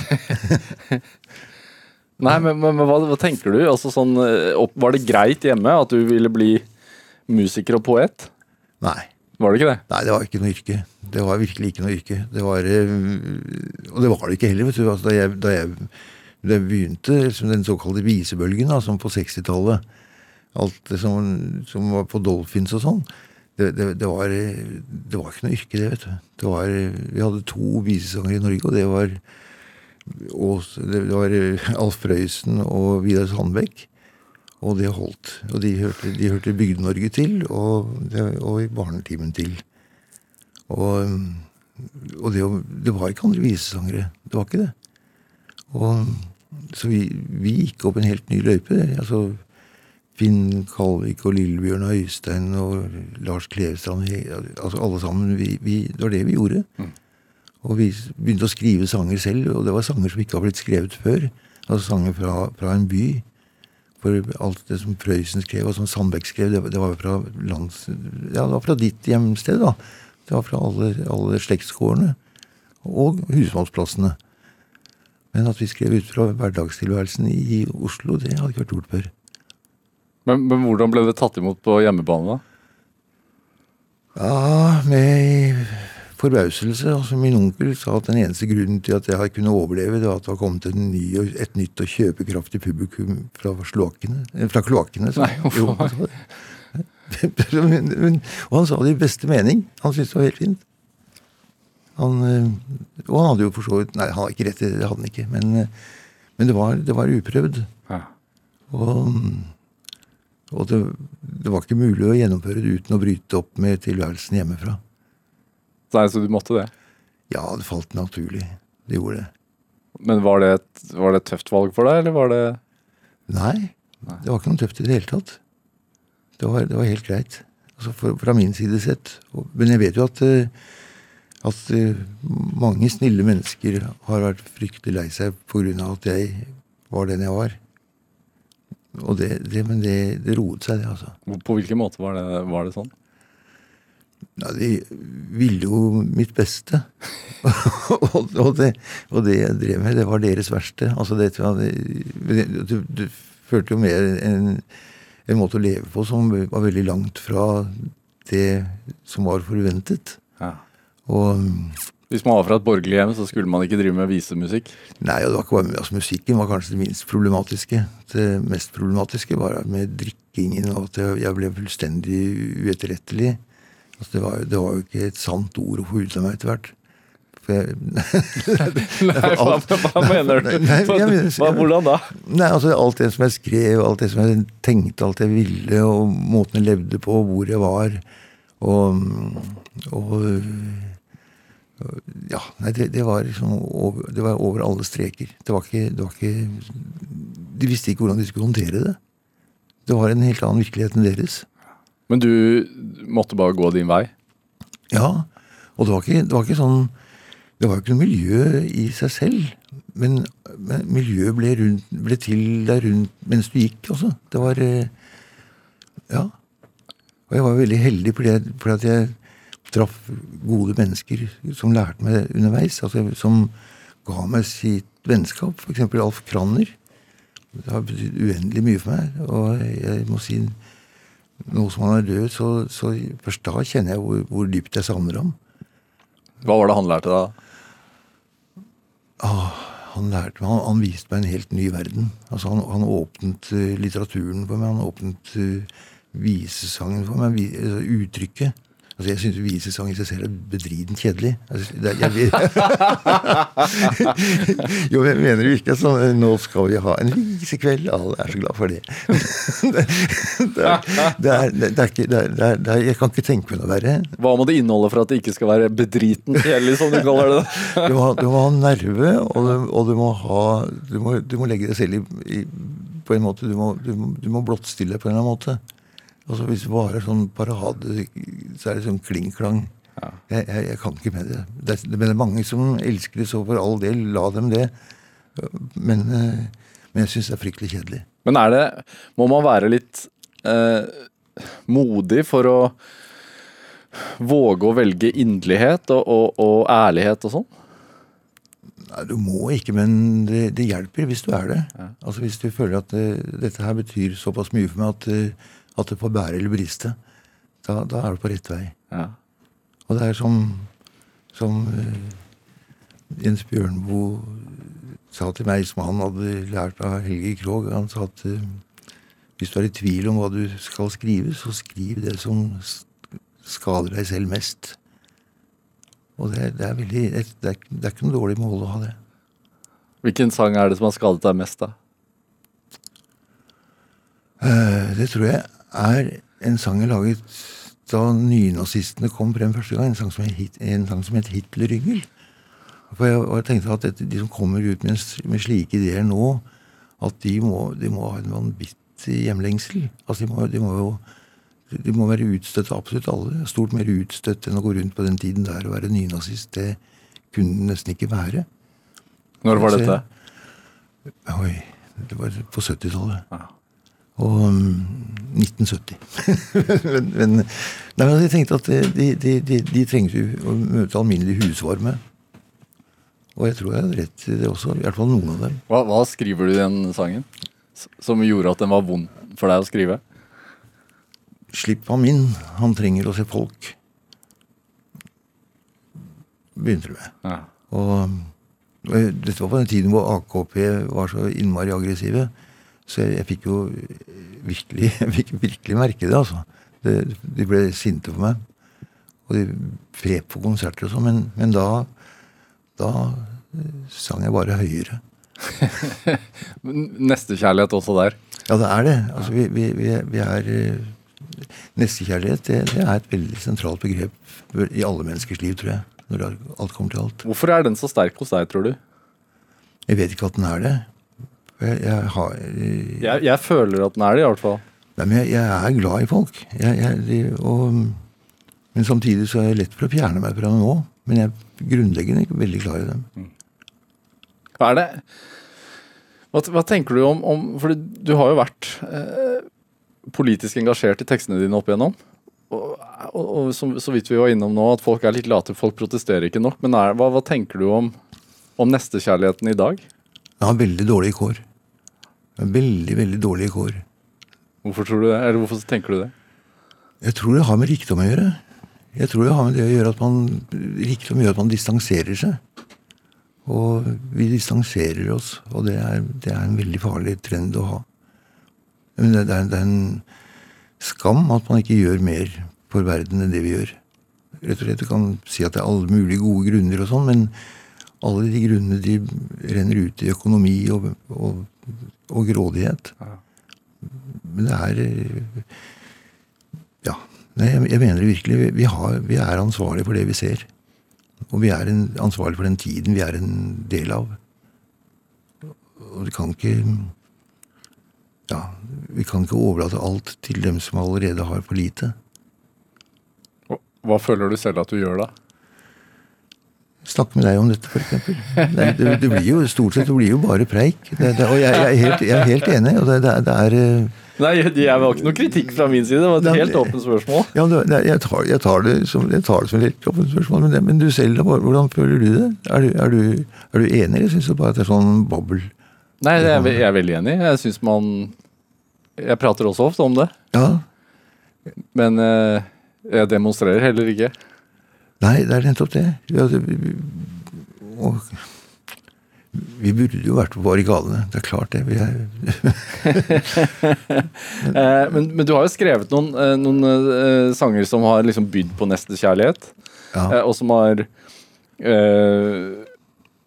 Nei, men, men, men hva, hva tenker du? Altså sånn, eh, Var det greit hjemme at du ville bli musiker og poet? Nei. Var det ikke det? Nei, det var ikke noe yrke. Det var virkelig ikke noe yrke. Det var, eh, og det var det ikke heller. vet du. Altså, da, jeg, da, jeg, jeg begynte liksom den såkalte visebølgen, da, som på 60-tallet Alt det som, som var på Dolphins og sånn. Det, det, det, var, det var ikke noe yrke, det. vet du. Det var, vi hadde to visesangere i Norge, og det var, og, det var Alf Prøysen og Vidar Sandbekk. Og det holdt. Og de hørte, de hørte Bygde-Norge til, og, det, og Barnetimen til. Og, og det, det var ikke andre visesangere. Det var ikke det. Og, så vi, vi gikk opp en helt ny løype. altså Finn Kalvik og Lillebjørn og Øystein og Lars Klevestrand altså Alle sammen. Vi, vi, det var det vi gjorde. Og vi begynte å skrive sanger selv, og det var sanger som ikke har blitt skrevet før. Altså sanger fra, fra en by. For alt det som Prøysen skrev, og som Sandbekk skrev, det, var- det var fra lands... Ja, det var fra ditt hjemsted, da. Det var fra alle, alle slektsgårdene. Og husmannsplassene. Men at vi skrev ut fra hverdagstilværelsen i Oslo, det hadde ikke vært gjort før. Men, men hvordan ble det tatt imot på hjemmebane, da? Ja, med forbauselse. Altså, min onkel sa at den eneste grunnen til at jeg kunne overleve, det var at det var kommet en ny, et nytt og kjøpekraftig publikum fra eh, Fra kloakkene og han sa det i beste mening. Han syntes det var helt fint. Han, eh, og han hadde jo for så vidt Nei, han hadde ikke rett i det, det hadde han ikke. Men, eh, men det, var, det var uprøvd. Ja. Og, og det, det var ikke mulig å gjennomføre det uten å bryte opp med tilværelsen hjemmefra. Nei, så du måtte det. Ja, det falt naturlig. Det gjorde det. Men var det, et, var det et tøft valg for deg, eller var det Nei, det var ikke noe tøft i det hele tatt. Det var, det var helt greit. Altså for, fra min side sett. Men jeg vet jo at, eh, at eh, mange snille mennesker har vært fryktelig lei seg pga. at jeg var den jeg var. Og det, det, men det, det roet seg, det, altså. På hvilken måte var det, var det sånn? Ja, de ville jo mitt beste. og, og, det, og det jeg drev med, det var deres verste. Altså det, det, du, du følte jo mer en, en måte å leve på som var veldig langt fra det som var forventet. Ja. Og Hvis man var fra et borgerlig hjem, så skulle man ikke drive med visemusikk? Nei, og det var ikke bare, altså Musikken var kanskje det minst problematiske. Det mest problematiske var med drikkingen og at jeg- ble fullstendig uetterrettelig. Altså det, var, det var jo ikke et sant ord å få ut av meg etter hvert. Jeg, Nei, hva, hva mener du? Nei, nei, mener- Hva, hvordan da? Nei, altså Alt det som jeg skrev, alt det som jeg tenkte, alt jeg ville, og måten jeg levde på, hvor jeg var, og, og Ja, nei, det, det var liksom over, det var over alle streker. Det var, ikke, det var ikke De visste ikke hvordan de skulle håndtere det. Det var en helt annen virkelighet enn deres. Men du måtte bare gå din vei? Ja, og det var ikke, det var ikke sånn Det var jo ikke noe miljø i seg selv. Men, men miljøet ble, rundt, ble til der rundt mens du gikk, altså. Det var eh, Ja. Og jeg var veldig heldig fordi, jeg, fordi at jeg traff gode mennesker som lærte meg underveis. Altså, som ga meg sitt vennskap. F.eks. Alf Kranner. Det har betydd uendelig mye for meg. Og jeg må si nå som han er død, så, så først da kjenner jeg hvor, hvor dypt jeg savner ham. Hva var det han lærte deg? Ah, han lærte meg, han, han viste meg en helt ny verden. Altså Han, han åpnet uh, litteraturen for meg. Han åpnet uh, visesangen for meg. Uh, uttrykket. Altså, Jeg syns visesang i seg selv er bedrident kjedelig. Altså, det, jeg, jo, jeg mener virkelig sånn Nå skal vi ha en visekveld. Alle er så glad for det. Jeg kan ikke tenke meg noe verre. Hva må det inneholde for at det ikke skal være bedriten kjedelig, som du kaller det? Du må, du må ha nerve, og du, og du må ha du må, du må legge deg selv i, i På en måte, du må, du, må, du må blottstille deg på en eller annen måte. Altså Hvis det bare er sånn parade, så er det sånn kling-klang. Jeg, jeg, jeg kan ikke med det. det. er- Men det er mange som elsker det, så for all del, la dem det. Men, eh, men jeg syns det er fryktelig kjedelig. Men er det Må man være litt eh, modig for å våge å velge inderlighet og, og, og ærlighet og sånn? Nei, Du må ikke, men det, det hjelper hvis du er det. Altså Hvis du føler at det, dette her betyr såpass mye for meg at, eh, at det får bære eller briste, da, da er du på rett vei. Ja. Og det er som, som eh, Jens Bjørnboe sa til meg, som han hadde lært av Helge Krogh. Han sa at eh, hvis du er i tvil om hva du skal skrive, så skriv det som skader deg selv mest. Og det, det er veldig det er, det er ikke noe dårlig mål å ha det. Hvilken sang er det som har skadet deg mest, da? Uh, Det tror jeg er en sang jeg laget da nynazistene kom frem første gang. En sang som het, en sang som het Hitleryngel. For jeg, og jeg tenkte at dette, de som kommer ut med, med slike ideer nå, at de må, de må ha en vanvittig hjemlengsel. Altså de må, de må jo de må være utstøtt, absolutt alle. Stort mer utstøtt enn å gå rundt på den tiden der og være nynazist. Det kunne det nesten ikke være. Når var dette? Oi, det var på 70-tallet. Ja. Og um, 1970. men, men, nei, men jeg tenkte at de, de, de, de trengte å møte alminnelig husvarme. Og jeg tror jeg hadde rett i det også. I hvert fall noen av dem. Hva, hva skriver du i den sangen som gjorde at den var vond for deg å skrive? Slipp ham inn, han trenger å se folk. Begynte det med. Ja. Og, og dette var på den tiden hvor AKP var så innmari aggressive. Så jeg, jeg fikk jo virkelig, jeg fikk virkelig merke det, altså. Det, de ble sinte på meg. Og de pep på konserter og sånn. Men, men da, da eh, sang jeg bare høyere. Nestekjærlighet også der. Ja, det er det. Altså, vi, vi, vi, vi er eh, Nestekjærlighet det, det er et veldig sentralt begrep i alle menneskers liv, tror jeg. Når alt kommer til alt. Hvorfor er den så sterk hos deg, tror du? Jeg vet ikke at den er det. Jeg, jeg har eh, Jeg, jeg føler at den er det, i hvert fall. Nei, men jeg, jeg er glad i folk. Jeg, jeg, og, men samtidig så er jeg lett for å fjerne meg fra dem nå. Men jeg er grunnleggende ikke veldig glad i dem. Hva er det Hva, hva tenker du om, om For du har jo vært eh, politisk engasjert i tekstene dine opp igjennom. Og, og, og som, så vidt vi var innom nå, at folk er litt late, folk protesterer ikke nok. Men er, hva, hva tenker du om, om nestekjærligheten i dag? Jeg har veldig dårlige kår. Veldig, veldig dårlige kår. Hvorfor tror du det? Eller hvorfor tenker du det? Jeg tror det har med rikdom å gjøre. Jeg tror det har med det å gjøre at man rikdom gjør at man distanserer seg. Og vi distanserer oss, og det er, det er en veldig farlig trend å ha. Men det, det, er, det er en skam at man ikke gjør mer for verden enn det vi gjør. Rett og slett, Du kan si at det er alle mulige gode grunner og sånn, men alle de grunnene de renner ut i økonomi og, og, og grådighet. Men det er Ja. Nei, jeg, jeg mener det virkelig. Vi, har, vi er ansvarlige for det vi ser. Og vi er en, ansvarlige for den tiden vi er en del av. Og vi kan ikke Ja, vi kan ikke overlate alt til dem som allerede har for lite. Hva føler du selv at du gjør da? Snakke med deg om dette, f.eks. Det, det, det blir jo stort sett det blir jo bare preik. Det, det, og jeg, jeg, er helt, jeg er helt enig. og det, det, er- det er eh, Nei, det var ikke noe kritikk fra min side. Det var et Nei, helt åpent spørsmål. Ja, jeg, tar, jeg, tar det som, jeg tar det som et helt åpent spørsmål. Men, men du selv, da, hvordan føler du det? Er du, er du, er du enig, eller syns du bare at det er sånn babbel? Nei, jeg jeg er veldig enig. Jeg syns man Jeg prater også ofte om det, Ja. men eh, jeg demonstrerer heller ikke. Nei, det er nettopp det. Ja, det og, vi burde jo vært på barrikadene. Det er klart det. Vi er, Eh, men, men du har jo skrevet noen, eh, noen eh, sanger som har liksom bydd på nestekjærlighet, ja. og som har eh,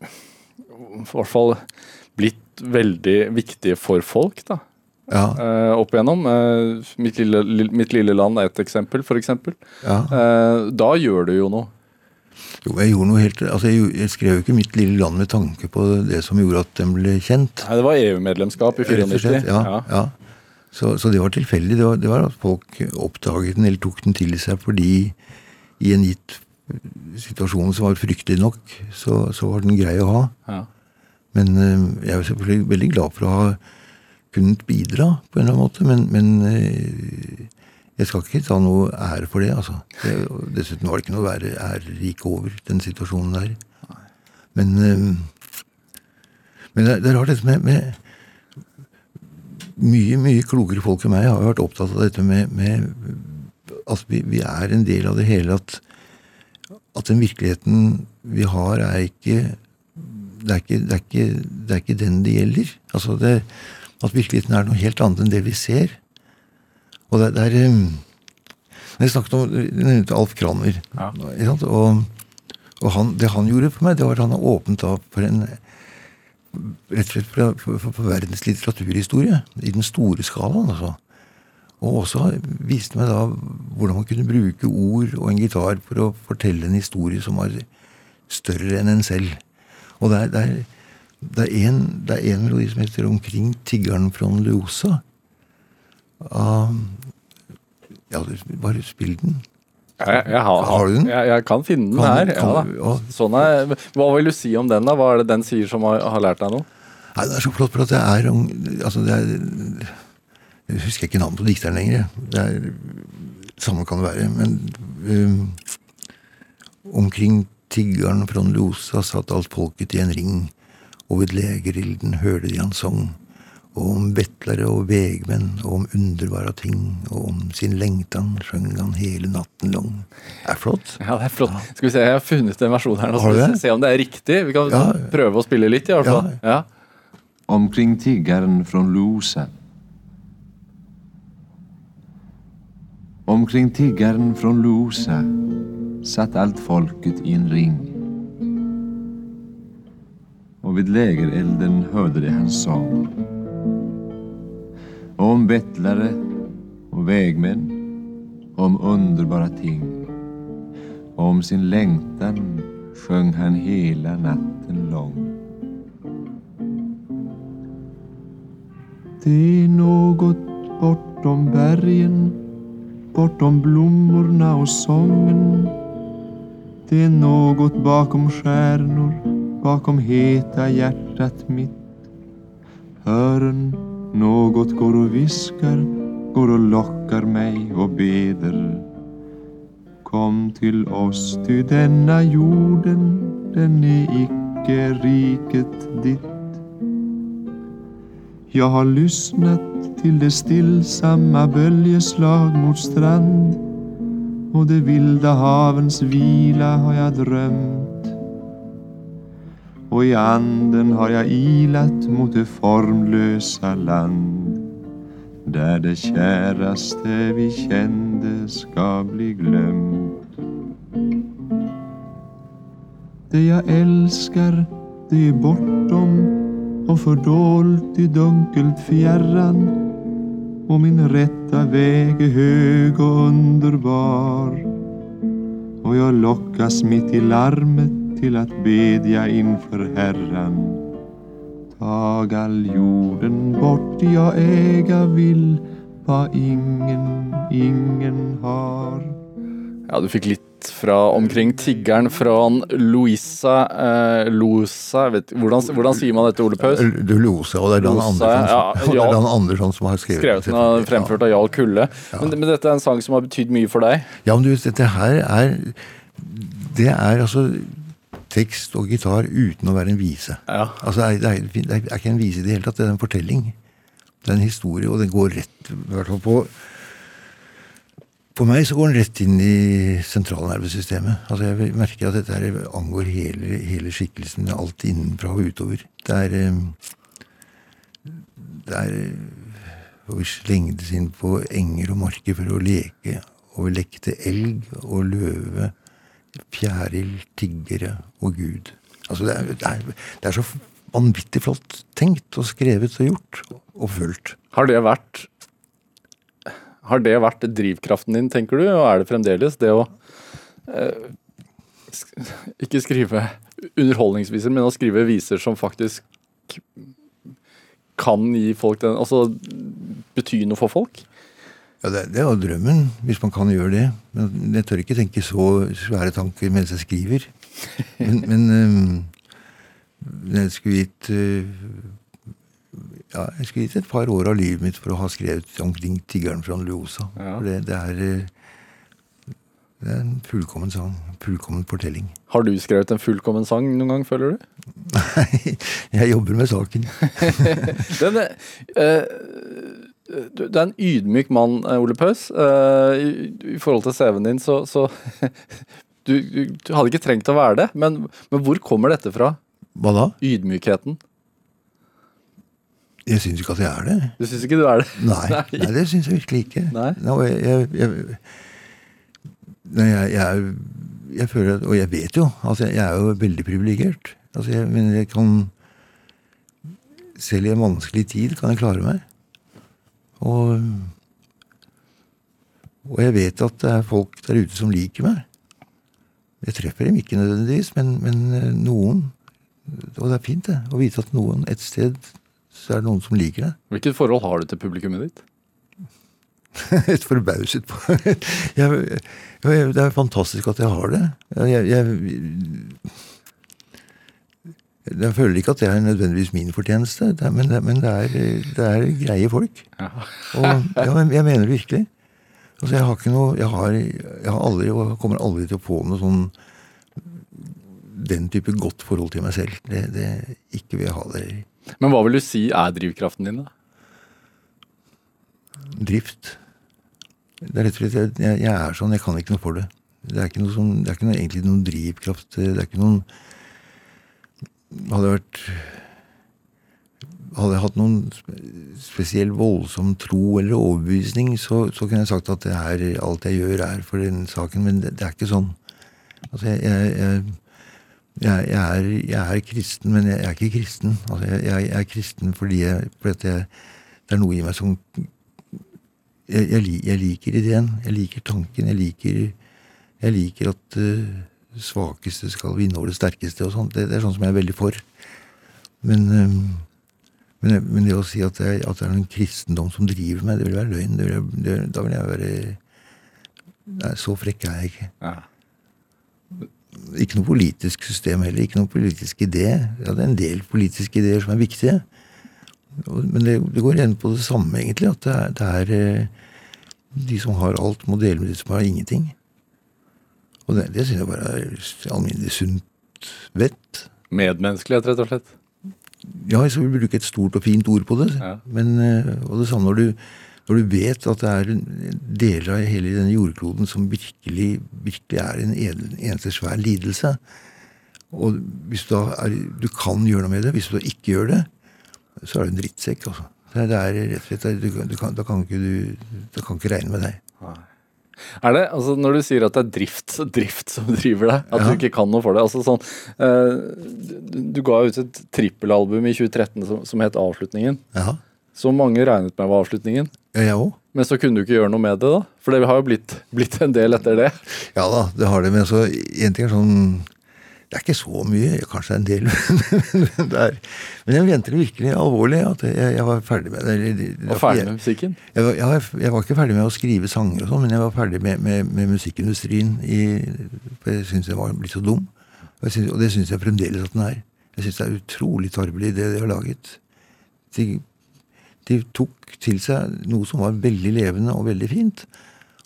I hvert fall blitt veldig viktige for folk, da. Ja, uh, opp igjennom. Uh, mitt, lille, li, mitt lille land er et eksempel, for eksempel. ja. Uh, da gjør du jo noe. Jo, jeg gjorde noe helt altså jeg, jeg skrev jo ikke 'Mitt lille land' med tanke på det som gjorde at den ble kjent. Nei, det var EU-medlemskap i Rett og 94. ja, Ja. ja. Så, så det var tilfeldig. Det var, det var at folk oppdaget den eller tok den til seg fordi i en gitt situasjon som var fryktelig nok, så, så var den grei å ha. Ja. Men jeg er selvfølgelig veldig glad for å ha kunnet bidra på en eller annen måte, men, men eh, jeg skal ikke ta noe ære for det, altså. Dessuten var det ikke noe være ærerik over den situasjonen der. Men, eh, men det, det er rart dette med, med Mye mye klokere folk enn meg har vært opptatt av dette med, med at vi, vi er en del av det hele. At, at den virkeligheten vi har, er ikke det er, ikke, det, er ikke, det er ikke den det gjelder. Altså det, at virkeligheten er noe helt annet enn det vi ser. Og det, det er um, Jeg snakket om nevnte Alf Kraner. Ja. Og, og han, det han gjorde for meg, det var at han har åpnet opp for en Rett og slett for, for, for, for verdens litteraturhistorie. I den store skalaen, altså. Og også viste meg da hvordan man kunne bruke ord og en gitar for å fortelle en historie som var større enn en selv. Og det er, det er, det er, en, er melodi som heter 'Omkring tiggeren fra Leosa'. Um, ja, bare spill den. Jeg, jeg har, Har du den? Jeg, jeg kan finne den Kan- her. kan ja. Sånn er, hva vil du si om den, da? Hva er det den sier som har, har lært deg noe? Nei, Det er så flott, for at det er altså det er, Jeg husker ikke navnet på dikteren lenger. Det er, Samme kan det være. Men um, omkring tiggeren fra Ljosa satt alt folket i en ring, og ved legerilden hørte de han sang. Og om vetlere og vegmenn, og om underbare ting, og om sin lengtan sjøng han hele natten lang. Det er flott. Ja, det er flott. Skal vi se, Jeg har funnet en versjon her nå. Har du Skal vi det? se om det er riktig. Vi kan Ja. prøve å spille litt, i hvert fall. Ja. omkring tiggeren från Losa. Omkring tiggeren från Losa satt alt folket i en ring. Och vid lägerelden hörde de hans sång. Om bettlare och vägmän, om underbara ting. Om sin längtan sjöng han hela natten lång. Det är något bortom bergen, bortom blommorna och sången. Det är något bakom stjärnor, bakom heta hjärtat mitt. Hörn, något går och viskar, går och lockar mig och beder. Kom till oss, ty denna jorden, den är icke riket ditt. Jag har lyssnat till det stillsamma böljeslag mot strand och det vilda havens vila har jag drömt. Och i anden har jeg ilet mot det formløse land der det kjæreste vi kjente skal bli glemt. Det jeg elsker, det er bortom og fordolt i dunkelt fjerran, og min retta veg er høg og underbar og jeg lockas mitt i larmet till att bedja inför Herren. Tag all jorden bort jag äga vill vad ingen, ingen har ja, du fikk litt fra omkring tiggeren fra Louisa eh, Losa vet, hvordan, hvordan sier man dette, Ole Paus? Du Lose, og det er Dan Andersson, ja, som, ja. er Dan Andersson som har skrevet Skrevet den og fremført av Jarl Kulle. Men, men dette er en sang som har betydd mye for deg? Ja, men du, dette her er Det er altså tekst og gitar uten å være en vise. Ja. Altså, det, er, det, er, det er ikke en vise i det hele tatt, det er en fortelling. Det er en historie, og den går rett i hvert fall på På meg så går den rett inn i sentralnervesystemet. Altså, jeg merker at dette her angår hele, hele skikkelsen, alt innenfra og utover. Det er eh, Det er Og vi slengtes inn på enger og marker for å leke, og vi lekte elg og løve, fjæril, tiggere og Gud. Altså, det er, det er, det er så vanvittig flott tenkt og skrevet og gjort og følt. Har det vært Har det vært drivkraften din, tenker du, og er det fremdeles det å eh, sk Ikke skrive underholdningsviser, men å skrive viser som faktisk kan gi folk den Altså bety noe for folk? Ja, det, det er jo drømmen, hvis man kan gjøre det. Men jeg tør ikke tenke så svære tanker mens jeg skriver. Men, men øhm, jeg skulle gitt øh, ja, jeg skulle gitt et par år av livet mitt for å ha skrevet omkring tiggeren fra Ljosa. Ja. For det, det, er, øh, det er en fullkommen sang. En fullkommen fortelling. Har du skrevet en fullkommen sang noen gang, føler du? Nei, jeg jobber med saken. Den, eh, du er en ydmyk mann, eh, Ole Paus. Eh, i, I forhold til CV-en din, så, så du, du, du hadde ikke trengt å være det. Men, men hvor kommer dette fra? Hva da? Ydmykheten? Jeg syns ikke at jeg er det. Du syns ikke du er det? Nei, nei det syns jeg virkelig ikke. Nei. No, jeg, jeg, jeg, nei, jeg, jeg, føler at Og jeg vet jo altså jeg, er jo veldig privilegert. Altså men jeg kan Selv i en vanskelig tid kan jeg klare meg. Og Og jeg vet at det er folk der ute som liker meg. Jeg treffer dem ikke nødvendigvis, men, men eh, noen. Og det er fint, det. Å vite at noen et sted så er det noen som liker deg. Hvilket forhold har du til publikummet ditt? Et forbauset på jeg, jeg, Det er fantastisk at jeg har det. Jeg, jeg, jeg føler ikke at det er nødvendigvis min fortjeneste, det er, men, det, men det, er, det er greie folk. Ja. Og ja, men jeg mener det virkelig. Altså, jeg har ikke noe Jeg har, jeg har aldri, og kommer aldri til å få noe sånn den type godt forhold til meg selv. Det, det Ikke vil jeg ha det. Men hva vil du si er drivkraften din, da? drift. Det er rett og slett, jeg, jeg, jeg er sånn, jeg kan ikke noe for det. Det er ikke noe som, det er ikke noe, egentlig noen drivkraft. Det er ikke noen Hadde jeg vært Hadde jeg hatt noen spesiell voldsom tro eller overbevisning, så, så kunne jeg sagt at det er, alt jeg gjør, er for den saken. Men det, det er ikke sånn. Altså, jeg, jeg, jeg, jeg, er, jeg er kristen, men jeg, er ikke kristen. Altså, jeg, er kristen fordi, fordi det er noe i meg som jeg, liker ideen. Jeg liker tanken. Jeg liker, liker at uh, svakeste skal vinne over det sterkeste. og sånt. Det, det er sånn som jeg er veldig for. Men, um, men, men det å si at det, er- at det er noen kristendom som driver meg, det vil være løgn. Det vil, det, da vil jeg være Nei, så frekk er jeg ikke. Ja. Ikke noe politisk system heller. Ikke noen politisk idé. Ja, det er en del politiske ideer som er viktige. Men det, går igjen på det samme, egentlig. At det er, er eh, de som har alt, må dele med de som har ingenting. Og det, det syns jeg bare er alminnelig sunt vett. Medmenneskelighet, rett og slett. Ja, jeg skal bruke et stort og fint ord på det. Ja. Men, eh, og det samme når du, når du vet at det er deler av hele denne jordkloden som virkelig, virkelig er en en- eneste svær lidelse. Og hvis du er, du kan gjøre noe med det, hvis du ikke gjør det, så er du en drittsekk. altså. Det er rett og slett, du, kan- du kan, Da kan ikke du da kan ikke regne med deg. Er det, altså Når du sier at det er drift, drift som driver deg, at Ja. du ikke kan noe for det altså sånn, eh, du, ga ut et trippelalbum i 2013 som, som het Avslutningen. Ja, Som mange regnet med var avslutningen. ja jeg òg. Men så kunne du ikke gjøre noe med det, da? For det har jo blitt, blitt en del etter det. Ja da, det har det. Men så en ting er sånn Det er ikke så mye, kanskje en del. men, det er, men jeg mente det virkelig alvorlig at jeg, jeg var ferdig med det. eller- Og ferdig med musikken? jeg var, jeg, var, jeg var ikke ferdig med å skrive sanger, og sånn, men jeg var ferdig med, med, med musikkindustrien. I, for jeg syntes jeg var blitt så dum. Og, synes, og det syns jeg fremdeles at den er. Jeg syns det er utrolig tarvelig, det de har laget. De, de tok til seg noe som var veldig levende og veldig fint,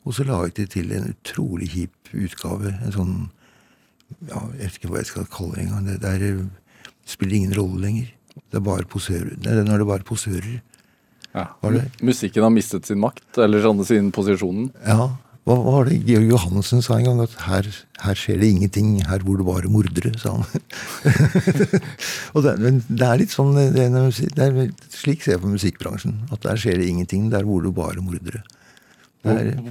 og så laget de til en utrolig kjip utgave. En sånn ja, Jeg vet ikke hva jeg skal kalle det engang. Det, det, er, spiller ingen rolle lenger. Det er bare posører. Det er når det bare posører. Ja. Det- Musikken har mistet sin makt, eller sånn sin posisjonen. Ja, hva hva var det Georg Johannessen sa en gang? At her, her skjer det ingenting, her bor det bare mordere, sa han. og det, men det er litt sånn det, er det er, Slik ser jeg på musikkbransjen. At der skjer det ingenting, der bor det bare mordere.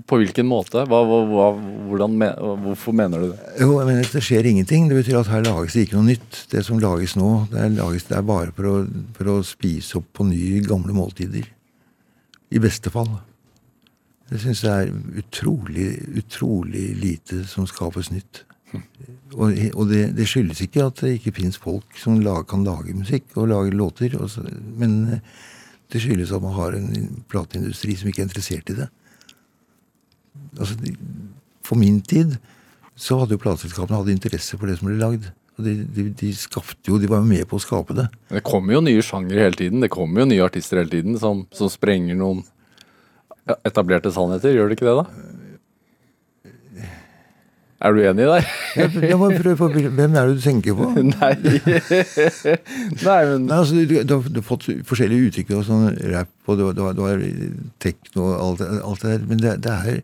På hvilken måte? Hva, hva, hvordan hvorfor mener du det? jo, jeg mener, Det skjer ingenting. Det betyr at her lages det ikke noe nytt. Det som lages nå, det er, lages, det er bare for å, for å spise opp på nye, gamle måltider. I beste fall. Jeg syns det er utrolig, utrolig lite som skapes nytt. Og, og det, det skyldes ikke at det ikke fins folk som lag, kan lage musikk og lage låter, og så, men eh, det skyldes at man har en plateindustri som ikke er interessert i det. Altså, For min tid så hadde jo plateselskapene hatt interesse for det som ble lagd. Og de, de, de skapte jo, de var jo med på å skape det. Det kommer jo nye sjangere hele tiden. Det kommer jo nye artister hele tiden som, som sprenger noen etablerte sannheter. Gjør det ikke det, da? Er du enig der? Jeg, jeg må prøve på, Hvem er det du tenker på? Nei. Nei, men Nei, altså, du, du, har- du fått forskjellige uttrykk og sånn rap, og det var, det var, det var tekno og alt, det- alt det der. Men det, det, er,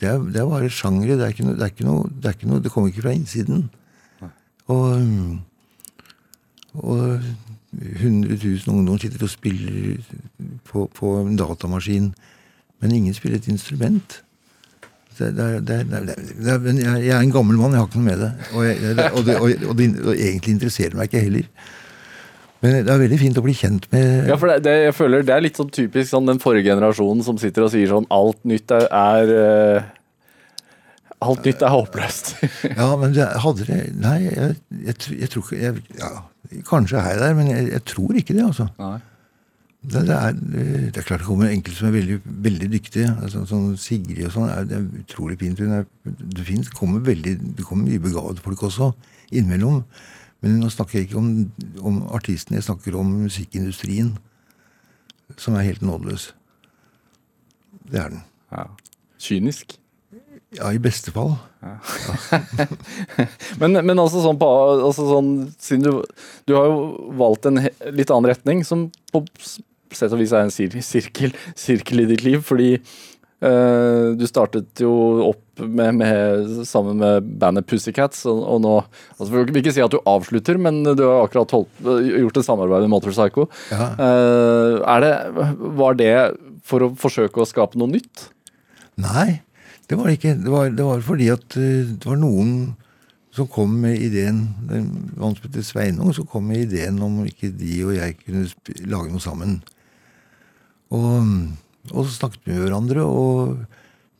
det, er, det er bare sjangre. Det noe, det, noe, det, noe, det kommer ikke fra innsiden. Og, og 100 000 ungdom sitter og spiller på, på en datamaskin, men ingen spiller et instrument. Det, det, jeg, er en gammel mann, jeg har ikke noe med det. Og, jeg, og, og, og, egentlig interesserer meg ikke heller. Men det er veldig fint å bli kjent med Ja, for det, det, jeg føler det er litt sånn typisk sånn den forrige generasjonen som sitter og sier sånn alt nytt er, er eh, Alt nytt er håpløst. Ja, men det, hadde det Nei, jeg, jeg, jeg tror ikke jeg, ja, Kanskje er jeg der, men jeg, jeg tror ikke det, altså. Nei. Det, det, er, det er klart det kommer enkelte som er veldig, veldig dyktige. Altså, sånn Sigrid og sånn. Det er utrolig fint. Hun er, det finnes, kommer veldig, det kommer mye begavede folk også innimellom. Men nå snakker jeg ikke om, om artisten, jeg snakker om musikkindustrien. Som er helt nådeløs. Det er den. Ja. Kynisk. Ja, i beste fall. Men, men altså sånn på altså sånn, Siden du, du har jo valgt en he, litt annen retning, som på sett og vis er en sir sirkel, sirkel i ditt liv, fordi eh, du startet jo opp med, med, sammen med bandet Pussycats, og, og nå altså Vi vil ikke si at du avslutter, men du har akkurat holdt, gjort et samarbeid med Motorpsycho. Ja. Eh, det, var det for å forsøke å skape noe nytt? Nei, det var det ikke. Det var, det var fordi at eh, det var noen som kom med ideen En mann som heter Sveinung, som kom med ideen om ikke de og jeg kunne lage noe sammen. Og, og så snakket vi med hverandre, og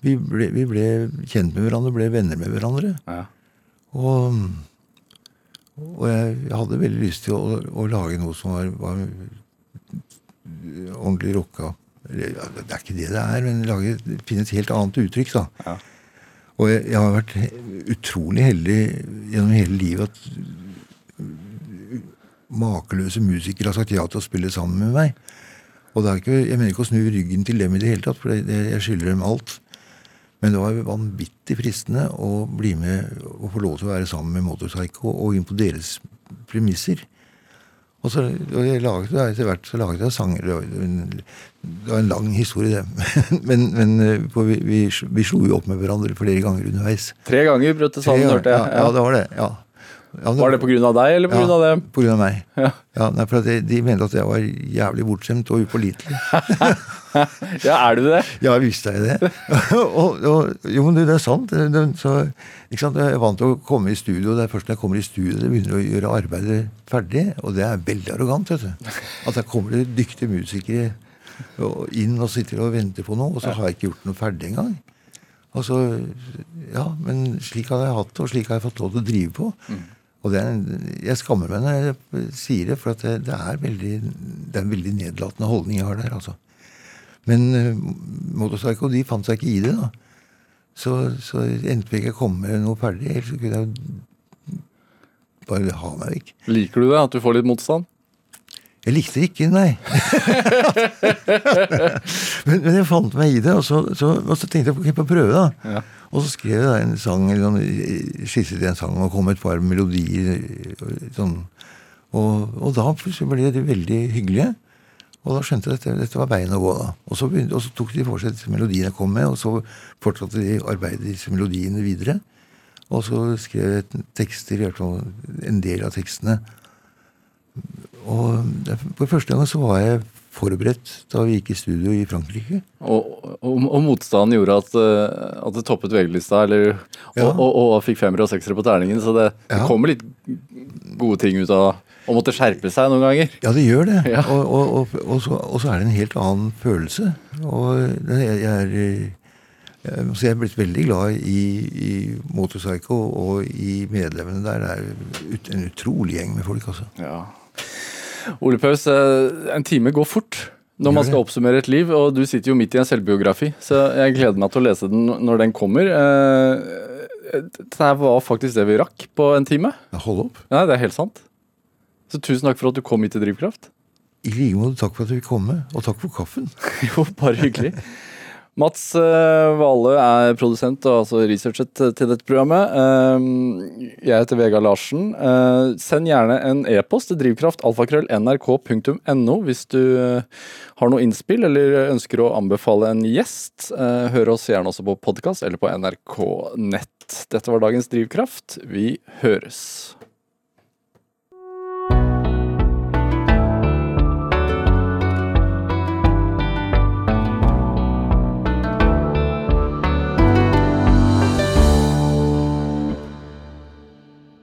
vi ble, vi ble kjent med hverandre, ble venner med hverandre. Ja. Og, og jeg, jeg hadde veldig lyst til å, å lage noe som var, var ordentlig rocka. Eller, Det er ikke det det er, men lage, finne et helt annet uttrykk. da. Ja. Og jeg, jeg har vært utrolig heldig gjennom hele livet at makeløse musikere har sagt ja til å spille sammen med meg. Og det er ikke, Jeg mener ikke å snu ryggen til dem i det hele tatt, for det, det, jeg skylder dem alt. Men det var vanvittig fristende å bli med og få lov til å være sammen med Motorpsycho og inn på deres premisser. Og så og jeg laget, etter hvert så laget jeg sanger. Det var en, det var en lang historie, det. Men, men eh, vi, vi, vi slo jo opp med hverandre flere ganger underveis. Tre ganger brøt det sammen, hørte jeg. Ja, ja, det var det. ja. Ja, det, Var det pga. deg, eller pga. ja, dem? Av meg. Ja. Ja, nei, for de, de mente at jeg var jævlig bortskjemt og upålitelig. Ja, er du det? Ja, visste jeg det. og, og, jo, men det, er sant. Det, så, sant? Jeg er vant til å komme i studio. Det er først når jeg kommer i studio det begynner å gjøre arbeidet ferdig. Og det er veldig arrogant. vet du. At der kommer det dyktige musikere og inn og sitter og venter på noe, og så har jeg ikke gjort noe ferdig engang. Altså, ja, men slik har jeg hatt det, og slik har jeg fått lov til å drive på. Og det er, jeg skammer meg når jeg sier det, for at det, det, er veldig, det er en veldig nedlatende holdning jeg har der. altså. Men uh, Motorpsycho de fant seg ikke i det. da. Så, så endte vi ikke å komme med noe ferdig. Ellers kunne jeg bare ha meg vekk. Liker du det? At du får litt motstand? Jeg likte det ikke, nei. men, men jeg fant meg i det, og så, så, og så tenkte jeg på på prøve, da. Ja. Og så skrev jeg en sang, eller skisset i en sang og kom med et par melodier. Sånn. Og, og da plutselig ble det veldig hyggelige. Og da skjønte jeg at dette, var veien å gå. da. Og så, begynte, og så tok de for seg disse melodiene jeg kom med, og så fortsatte de arbeidet disse melodiene videre. Og så skrev jeg tekster, i en del av tekstene. Og for første gang så var jeg forberedt da vi gikk i studio i Frankrike. Og, og, og motstanden gjorde at, eh, at det toppet VG-lista, eller Ja. og, og, fikk femmere og seksere på terningen. Så det, det kommer litt gode ting ut av å måtte skjerpe seg noen ganger. Ja, det gjør det. Ja. Og, så, og så er det en helt annen følelse. Og jeg, er eh, så jeg er blitt veldig glad i, i Motorpsycho, og i medlemmene der. Det er en utrolig gjeng med folk, altså. Ja. Ole Paus, eh, en time går fort når man skal oppsummere et liv, og du sitter jo midt i en selvbiografi, så jeg gleder meg til å lese den når den kommer. Det Dette var faktisk det vi rakk på en time. Hold opp. Nei, det er helt sant. Så tusen takk for at du kom hit til Drivkraft. I like måte takk for at du fikk komme, og takk for kaffen. Jo, bare hyggelig. Mats eh, Vale er produsent og altså researchet til dette programmet. Eh, jeg heter Vegard Larsen. Eh, send gjerne en e-post til drivkraftalfakrøll.nrk.no hvis du har noe innspill eller ønsker å anbefale en gjest. Hør oss gjerne også på podkast eller på NRK nett. Dette var dagens Drivkraft. Vi høres.